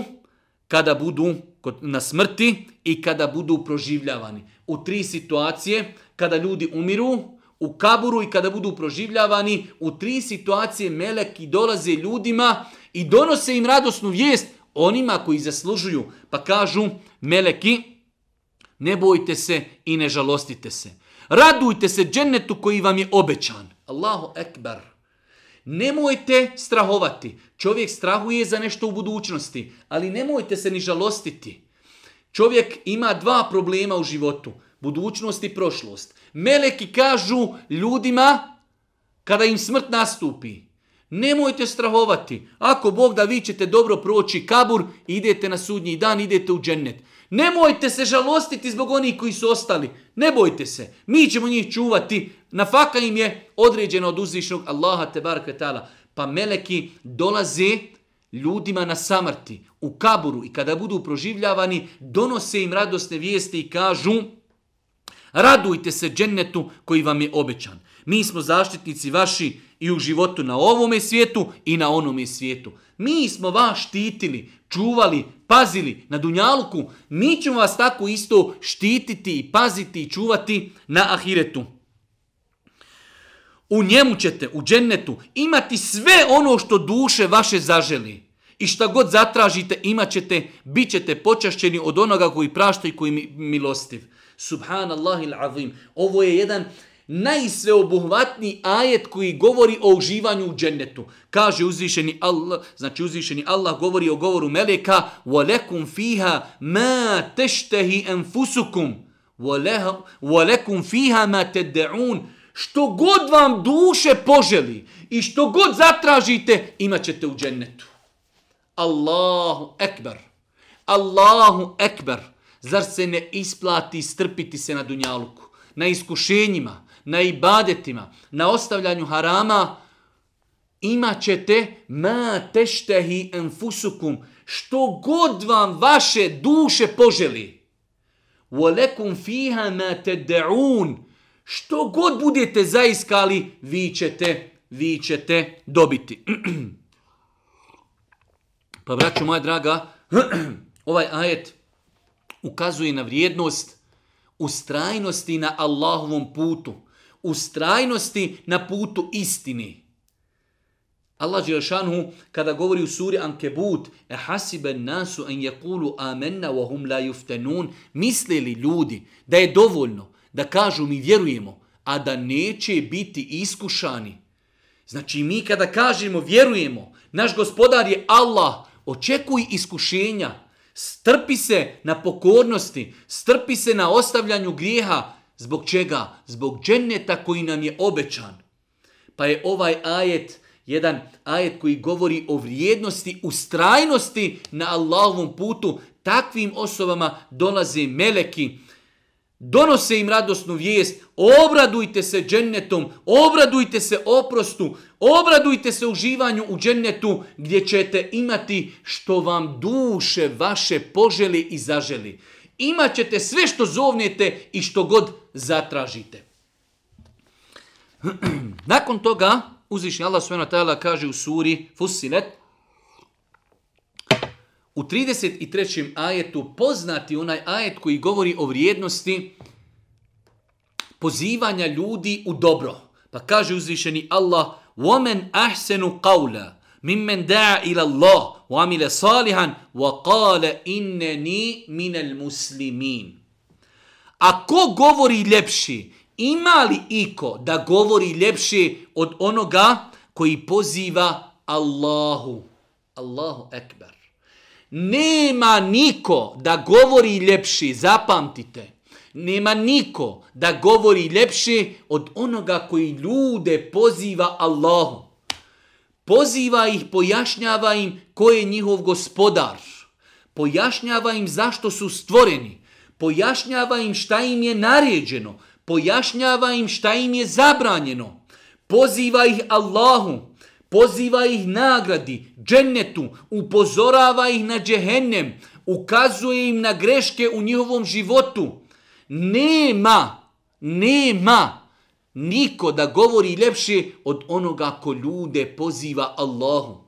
kada budu kod, na smrti i kada budu proživljavani. U tri situacije, kada ljudi umiru, u kaburu i kada budu proživljavani, u tri situacije meleki dolaze ljudima i donose im radosnu vijest onima koji zaslužuju. Pa kažu, meleki, ne bojte se i ne žalostite se. Radujte se džennetu koji vam je obećan. Allahu ekbar. Nemojte strahovati. Čovjek strahuje za nešto u budućnosti, ali nemojte se ni žalostiti. Čovjek ima dva problema u životu, budućnost i prošlost. Meleki kažu ljudima kada im smrt nastupi. Nemojte strahovati. Ako Bog da vi ćete dobro proći kabur, idete na sudnji dan, idete u džennet. Nemojte se žalostiti zbog onih koji su ostali. Ne bojte se. Mi ćemo njih čuvati. Na faka im je određeno od uzvišnog Allaha te barakve ta'ala. Pa meleki dolaze ljudima na samrti, u kaburu i kada budu proživljavani, donose im radosne vijeste i kažu... Radujte se džennetu koji vam je obećan. Mi smo zaštitnici vaši i u životu na ovome svijetu i na onome svijetu. Mi smo vas štitili, čuvali, pazili na dunjaluku. Mi ćemo vas tako isto štititi i paziti i čuvati na ahiretu. U njemu ćete, u džennetu, imati sve ono što duše vaše zaželi. I šta god zatražite, imat ćete, bit ćete počašćeni od onoga koji prašta i koji mi, milostiv. Subhanallah il azim. Ovo je jedan najsveobuhvatni ajet koji govori o uživanju u džennetu. Kaže uzvišeni Allah, znači uzvišeni Allah govori o govoru meleka وَلَكُمْ فِيهَا مَا تَشْتَهِ أَنْفُسُكُمْ وَلَكُمْ فِيهَا مَا تَدَّعُونَ Što god vam duše poželi i što god zatražite, imat ćete u džennetu. Allahu ekber. Allahu ekber. Allahu ekber. Zar se ne isplati strpiti se na dunjaluku? Na iskušenjima, na ibadetima, na ostavljanju harama imat ćete ma teštehi enfusukum što god vam vaše duše poželi. Volekum fiha ma tedeun što god budete zaiskali vi ćete, vi ćete dobiti. pa braću moja draga, ovaj ajet ukazuje na vrijednost ustrajnosti na Allahovom putu, ustrajnosti na putu istini. Allah Đelšanu, kada govori u suri Ankebut, e hasiben nasu en jekulu amenna wa hum la juftenun, misli li ljudi da je dovoljno da kažu mi vjerujemo, a da neće biti iskušani. Znači mi kada kažemo vjerujemo, naš gospodar je Allah, očekuj iskušenja – Strpi se na pokornosti, strpi se na ostavljanju grijeha. Zbog čega? Zbog dženneta koji nam je obećan. Pa je ovaj ajet, jedan ajet koji govori o vrijednosti, ustrajnosti na Allahovom putu. Takvim osobama dolaze meleki donose im radosnu vijest, obradujte se džennetom, obradujte se oprostu, obradujte se uživanju u džennetu gdje ćete imati što vam duše vaše poželi i zaželi. Imaćete sve što zovnete i što god zatražite. Nakon toga, uzvišnji Allah s.w.t. kaže u suri Fussilet, U 33. ajetu poznati onaj ajet koji govori o vrijednosti pozivanja ljudi u dobro. Pa kaže uzvišeni Allah وَمَنْ أَحْسَنُ قَوْلًا مِنْ مَنْ دَعَ إِلَى اللَّهِ وَعَمِلَ صَالِحًا وَقَالَ إِنَّنِي مِنَ الْمُسْلِمِينَ A ko govori ljepši? Ima li iko da govori ljepši od onoga koji poziva Allahu? Allahu Ekber. Nema niko da govori ljepši, zapamtite. Nema niko da govori ljepši od onoga koji ljude poziva Allahu. Poziva ih, pojašnjava im ko je njihov gospodar. Pojašnjava im zašto su stvoreni. Pojašnjava im šta im je naređeno. Pojašnjava im šta im je zabranjeno. Poziva ih Allahu poziva ih nagradi, džennetu, upozorava ih na džehennem, ukazuje im na greške u njihovom životu. Nema, nema niko da govori ljepše od onoga ko ljude poziva Allahu.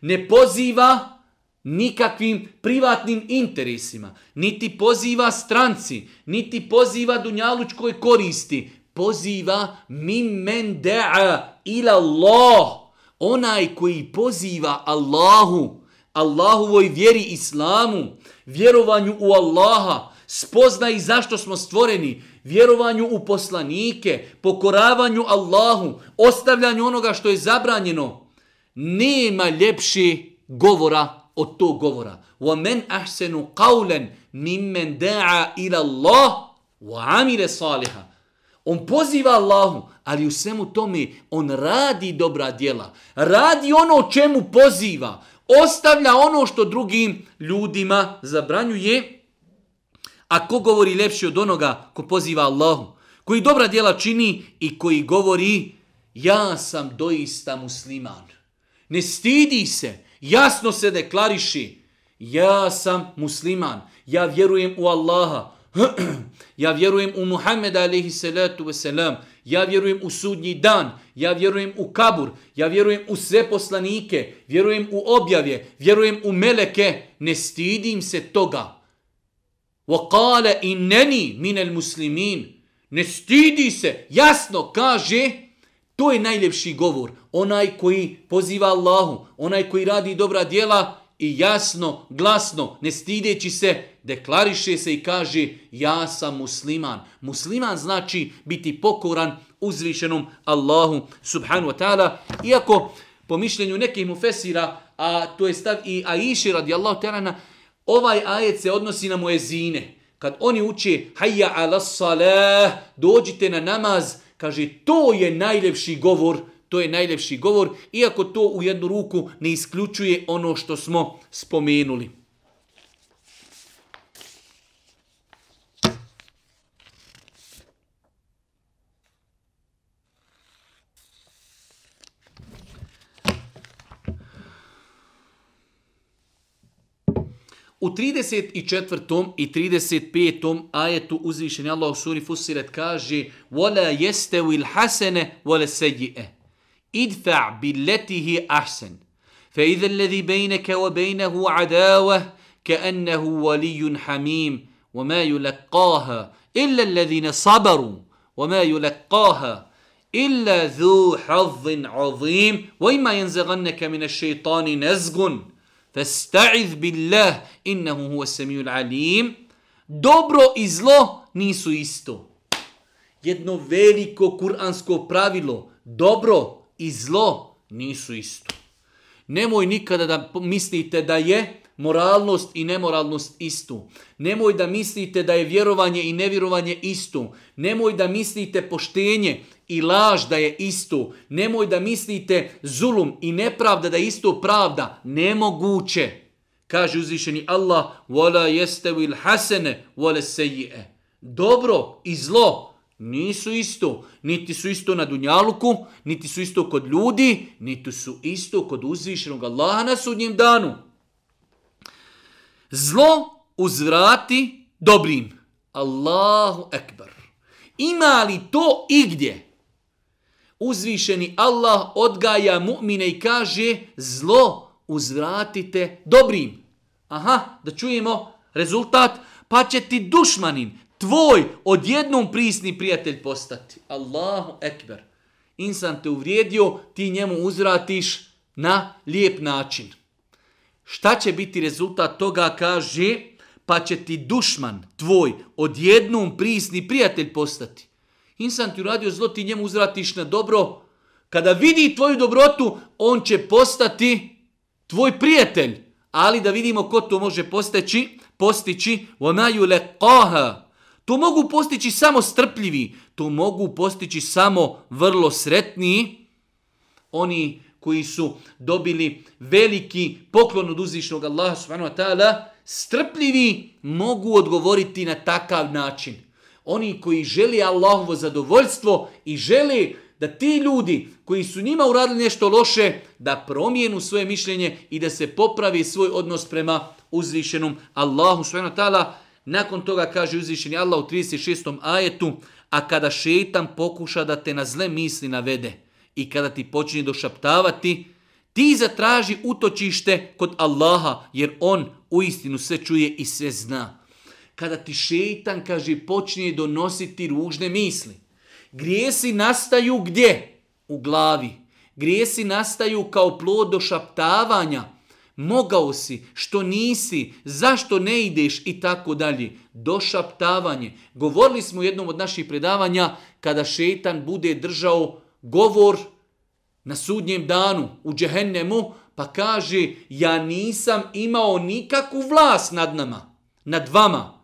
Ne poziva nikakvim privatnim interesima, niti poziva stranci, niti poziva dunjalučkoj koristi, poziva mimen da'a ila Allahu onaj koji poziva Allahu, Allahovoj vjeri Islamu, vjerovanju u Allaha, spozna i zašto smo stvoreni, vjerovanju u poslanike, pokoravanju Allahu, ostavljanju onoga što je zabranjeno, nema ljepši govora od tog govora. Wa men ahsanu qawlan mimmen da'a ila Allah wa amila salihan. On poziva Allahu, ali u svemu tome on radi dobra djela. Radi ono čemu poziva. Ostavlja ono što drugim ljudima zabranjuje. A ko govori lepše od onoga ko poziva Allahu? Koji dobra djela čini i koji govori ja sam doista musliman. Ne stidi se, jasno se deklariši. Ja sam musliman, ja vjerujem u Allaha, ja vjerujem u Muhammeda alaihi salatu wasalam, ja vjerujem u sudnji dan, ja vjerujem u kabur, ja vjerujem u sve poslanike, vjerujem u objave, vjerujem u meleke, ne stidim se toga. Wa qala inneni minel muslimin. Ne stidi se, jasno kaže, to je najljepši govor. Onaj koji poziva Allahu, onaj koji radi dobra djela, i jasno, glasno, ne stideći se, deklariše se i kaže ja sam musliman. Musliman znači biti pokoran uzvišenom Allahu subhanu wa ta'ala. Iako po mišljenju nekih mufesira, a to je stav i Aisha radijallahu ta'ala, ovaj ajet se odnosi na muezine. Kad oni uče hayya ala salah, dođite na namaz, kaže to je najljepši govor, to je najljepši govor, iako to u jednu ruku ne isključuje ono što smo spomenuli. U 34. i 35. ajetu uzvišenja Allah u suri Fusiret kaže وَلَا يَسْتَوِ الْحَسَنَ وَلَا سَيِّئَ ادفع بالتي هي احسن فاذا الذي بينك وبينه عداوه كانه ولي حميم وما يلقاها الا الذين صبروا وما يلقاها الا ذو حظ عظيم واما ينزغنك من الشيطان نزغ فاستعذ بالله انه هو السميع العليم dobro i zlo nisu isto jedno veliko kuransko pravilo dobro i zlo nisu isto. Nemoj nikada da mislite da je moralnost i nemoralnost istu. Nemoj da mislite da je vjerovanje i nevjerovanje istu. Nemoj da mislite poštenje i laž da je istu. Nemoj da mislite zulum i nepravda da je isto pravda. Nemoguće. Kaže uzvišeni Allah, وَلَا يَسْتَوِ الْحَسَنَ وَلَا سَيِّئَ Dobro i zlo Nisu isto, niti su isto na dunjaluku, niti su isto kod ljudi, niti su isto kod uzvišenog Allaha na sudnjem danu. Zlo uzvrati dobrim. Allahu ekbar. Ima li to igdje? Uzvišeni Allah odgaja mu'mine i kaže zlo uzvratite dobrim. Aha, da čujemo rezultat. Pa će ti dušmanin, tvoj odjednom prisni prijatelj postati. Allahu ekber. Insan te uvrijedio, ti njemu uzratiš na lijep način. Šta će biti rezultat toga, kaže, pa će ti dušman tvoj odjednom prisni prijatelj postati. Insan ti uradio zlo, ti njemu uzratiš na dobro. Kada vidi tvoju dobrotu, on će postati tvoj prijatelj. Ali da vidimo ko to može posteći, postići, ona ju le To mogu postići samo strpljivi, to mogu postići samo vrlo sretni oni koji su dobili veliki poklon od uzvišnog Allaha subhanahu wa ta'ala, strpljivi mogu odgovoriti na takav način. Oni koji želi Allahovo zadovoljstvo i želi da ti ljudi koji su njima uradili nešto loše, da promijenu svoje mišljenje i da se popravi svoj odnos prema uzvišenom Allahu subhanahu wa ta'ala, Nakon toga kaže uzvišeni Allah u 36. ajetu, a kada šeitan pokuša da te na zle misli navede i kada ti počinje došaptavati, ti zatraži utočište kod Allaha jer on u istinu sve čuje i sve zna. Kada ti šeitan, kaže, počinje donositi ružne misli, grijesi nastaju gdje? U glavi. Grijesi nastaju kao plod došaptavanja, mogao si, što nisi, zašto ne ideš i tako dalje. Došaptavanje. Govorili smo u jednom od naših predavanja kada šetan bude držao govor na sudnjem danu u džehennemu, pa kaže ja nisam imao nikakvu vlast nad nama, nad vama.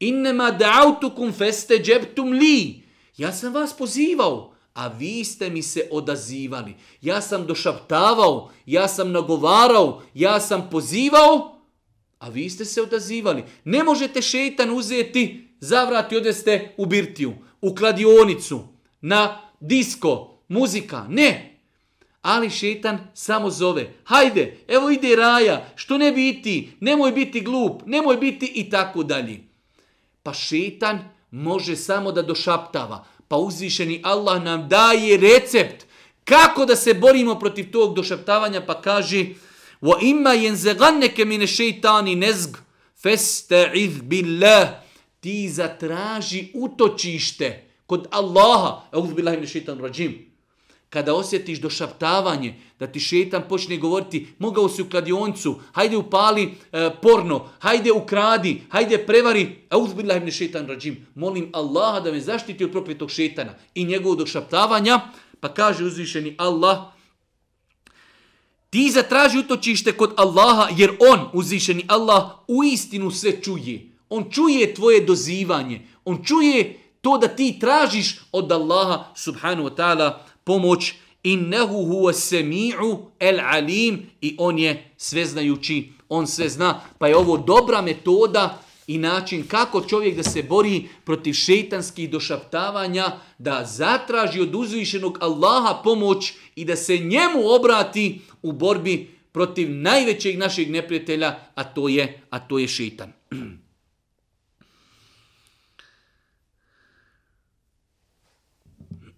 Innema da'autukum feste džeptum li. Ja sam vas pozivao, a vi ste mi se odazivali. Ja sam došaptavao, ja sam nagovarao, ja sam pozivao, a vi ste se odazivali. Ne možete šeitan uzeti, zavrati, odeste u birtiju, u kladionicu, na disko, muzika, ne. Ali šetan samo zove, hajde, evo ide raja, što ne biti, nemoj biti glup, nemoj biti i tako dalje. Pa šetan može samo da došaptava, Pa uzvišeni Allah nam daje recept kako da se borimo protiv tog došaptavanja pa kaže wa imma yanzaghannaka min ash-shaytani nazg fasta'iz billah ti zatraži utočište kod Allaha auzubillahi minash-shaytanir rajim kada osjetiš došaptavanje, da ti šetan počne govoriti, mogao si u kladioncu, hajde upali e, porno, hajde ukradi, hajde prevari, a uzbilaj mi šetan rađim. Molim Allaha da me zaštiti od propjetog šetana i njegovog došaptavanja, pa kaže uzvišeni Allah, ti zatraži utočište kod Allaha, jer on, uzvišeni Allah, u istinu sve čuje. On čuje tvoje dozivanje, on čuje to da ti tražiš od Allaha, subhanu wa ta'ala, pomoć innehu huwa semi'u el alim i on je sveznajući, on sve zna. Pa je ovo dobra metoda i način kako čovjek da se bori protiv šeitanskih došaptavanja, da zatraži od uzvišenog Allaha pomoć i da se njemu obrati u borbi protiv najvećeg našeg neprijatelja, a to je, a to je šeitan.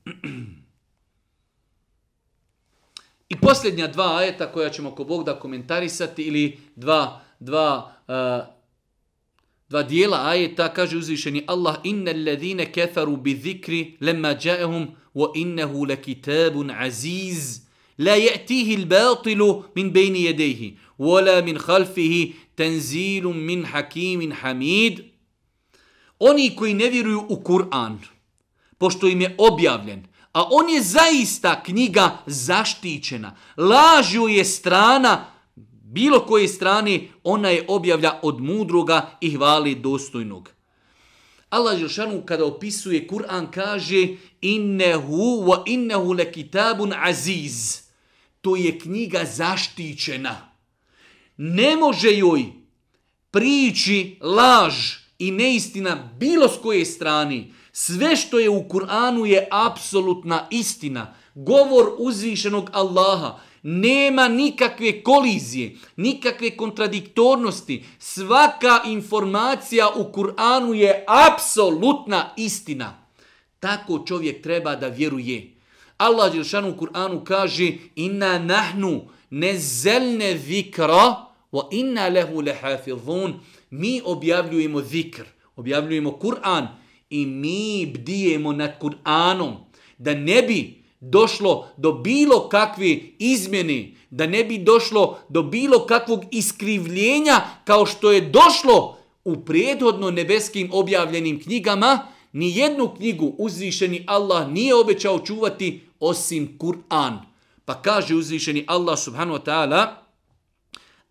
Mm-hmm. I posljednja dva ajeta koja ćemo ko Bog da komentarisati ili dva, dva, uh, dva dijela ajeta kaže uzvišeni Allah inna alladhina kafaru bi dhikri lamma ja'ahum wa innahu lakitabun aziz la ya'tihi al-batil min bayni yadayhi wa la min khalfihi tanzilun min hakimin hamid oni koji ne vjeruju u Kur'an pošto im je objavljen a on je zaista knjiga zaštićena. Lažju je strana, bilo koje strane, ona je objavlja od mudroga i hvali dostojnog. Allah Jošanu kada opisuje Kur'an kaže innehu wa innehu le kitabun aziz. To je knjiga zaštićena. Ne može joj prići laž i neistina bilo s koje strane. Sve što je u Kur'anu je apsolutna istina. Govor uzvišenog Allaha. Nema nikakve kolizije, nikakve kontradiktornosti. Svaka informacija u Kur'anu je apsolutna istina. Tako čovjek treba da vjeruje. Allah Đelšanu u Kur'anu kaže Inna nahnu nezelne zikra wa inna lehu lehafidhun. Mi objavljujemo zikr, objavljujemo Kur'an, i mi bdijemo nad Kur'anom da ne bi došlo do bilo kakve izmjene, da ne bi došlo do bilo kakvog iskrivljenja kao što je došlo u prethodno nebeskim objavljenim knjigama, ni jednu knjigu uzvišeni Allah nije obećao čuvati osim Kur'an. Pa kaže uzvišeni Allah subhanahu wa ta'ala,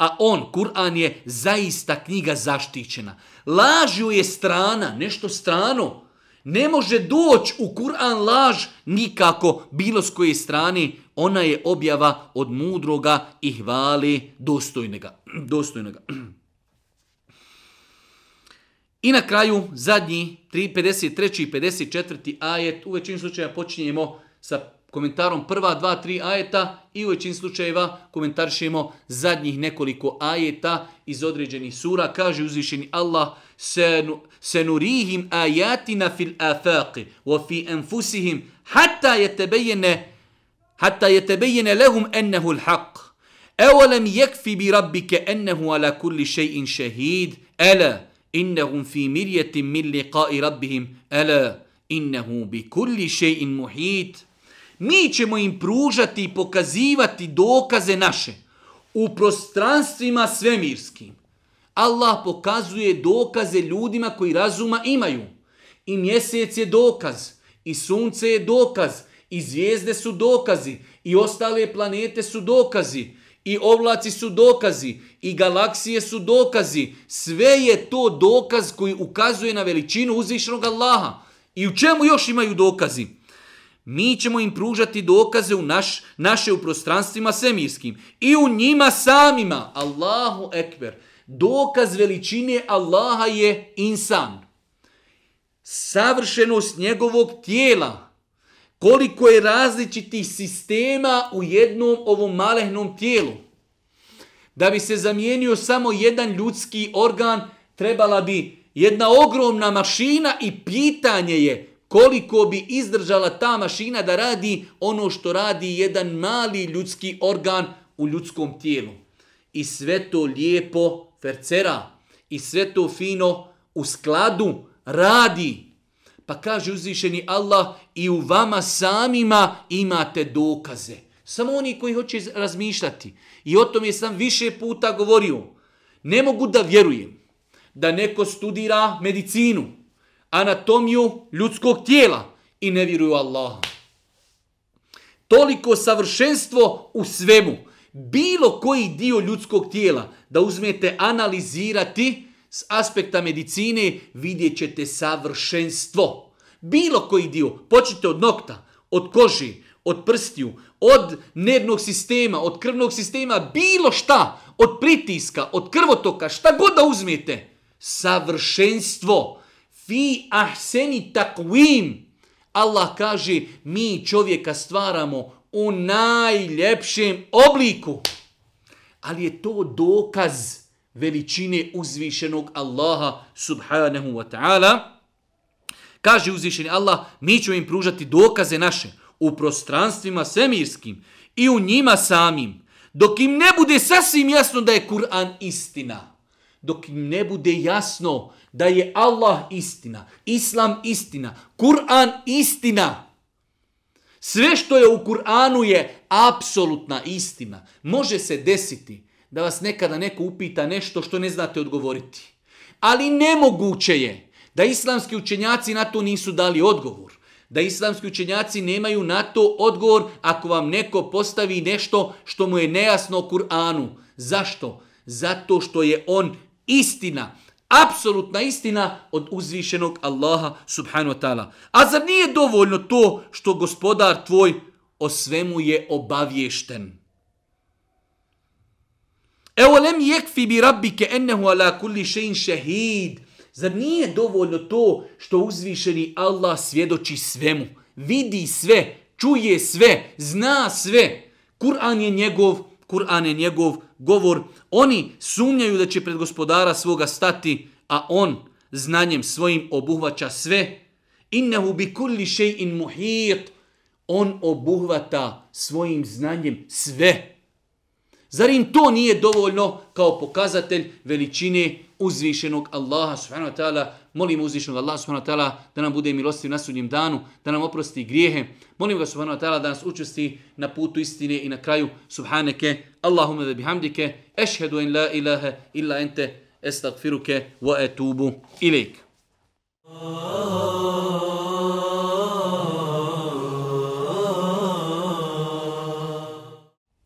A on, Kur'an je zaista knjiga zaštićena. Lažju je strana, nešto strano. Ne može doći u Kur'an laž nikako, bilo s koje strane. Ona je objava od mudroga i hvali dostojnega. dostojnega. I na kraju, zadnji, 53. i 54. ajet, u većini slučaja počinjemo sa komentarom prva dva, tri ajeta i u većini slučajeva komentaršemo zadnjih nekoliko ajeta iz određenih sura. Kaže uzvišeni Allah, senurihim ajatina fil afaqi wa fi enfusihim hatta je tebejene hatta je tebejene lehum ennehu l'haq. Evo lem jekfi bi rabbike ennehu ala kulli še'in šehid, ela innehum fi mirjetim min liqa'i rabbihim. ela innehu bi kulli shay'in muhit. mi ćemo im pružati i pokazivati dokaze naše u prostranstvima svemirskim. Allah pokazuje dokaze ljudima koji razuma imaju. I mjesec je dokaz, i sunce je dokaz, i zvijezde su dokazi, i ostale planete su dokazi, i oblaci su dokazi, i galaksije su dokazi. Sve je to dokaz koji ukazuje na veličinu uzvišnog Allaha. I u čemu još imaju dokazi? Dokazi mi ćemo im pružati dokaze u naš, naše u prostranstvima svemirskim i u njima samima. Allahu ekber. Dokaz veličine Allaha je insan. Savršenost njegovog tijela. Koliko je različitih sistema u jednom ovom malehnom tijelu. Da bi se zamijenio samo jedan ljudski organ, trebala bi jedna ogromna mašina i pitanje je koliko bi izdržala ta mašina da radi ono što radi jedan mali ljudski organ u ljudskom tijelu. I sve to lijepo fercera i sve to fino u skladu radi. Pa kaže uzvišeni Allah i u vama samima imate dokaze. Samo oni koji hoće razmišljati. I o tome sam više puta govorio. Ne mogu da vjerujem da neko studira medicinu, anatomiju ljudskog tijela i ne vjeruju Allaha. Toliko savršenstvo u svemu, bilo koji dio ljudskog tijela da uzmete analizirati s aspekta medicine, vidjet ćete savršenstvo. Bilo koji dio, počnite od nokta, od koži, od prstiju, od nervnog sistema, od krvnog sistema, bilo šta, od pritiska, od krvotoka, šta god da uzmete, savršenstvo. Savršenstvo fi ahseni takvim. Allah kaže, mi čovjeka stvaramo u najljepšem obliku. Ali je to dokaz veličine uzvišenog Allaha subhanahu wa ta'ala. Kaže uzvišeni Allah, mi ćemo im pružati dokaze naše u prostranstvima svemirskim i u njima samim, dok im ne bude sasvim jasno da je Kur'an istina dok im ne bude jasno da je Allah istina, Islam istina, Kur'an istina. Sve što je u Kur'anu je apsolutna istina. Može se desiti da vas nekada neko upita nešto što ne znate odgovoriti. Ali nemoguće je da islamski učenjaci na to nisu dali odgovor. Da islamski učenjaci nemaju na to odgovor ako vam neko postavi nešto što mu je nejasno o Kur'anu. Zašto? Zato što je on istina, apsolutna istina od uzvišenog Allaha subhanu wa ta'ala. A zar nije dovoljno to što gospodar tvoj o svemu je obavješten? Evo lem jekfi bi rabike ennehu ala kulli šein šehid. Zar nije dovoljno to što uzvišeni Allah svjedoči svemu? Vidi sve, čuje sve, zna sve. Kur'an je njegov, Kur'an je njegov govor. Oni sumnjaju da će pred gospodara svoga stati, a on znanjem svojim obuhvaća sve. Innehu bi kulli in muhit. On obuhvata svojim znanjem sve. Zar im to nije dovoljno kao pokazatelj veličine uzvišenog Allaha subhanahu wa ta'ala molim uzvišnog Allah subhanahu wa ta'ala da nam bude milostiv na sudnjem danu, da nam oprosti grijehe. Molim ga subhanahu wa ta'ala da nas učesti na putu istine i na kraju subhaneke. Allahumma da bihamdike, ešhedu en la ilaha illa ente, estagfiruke wa etubu ilik. Oh, oh, oh.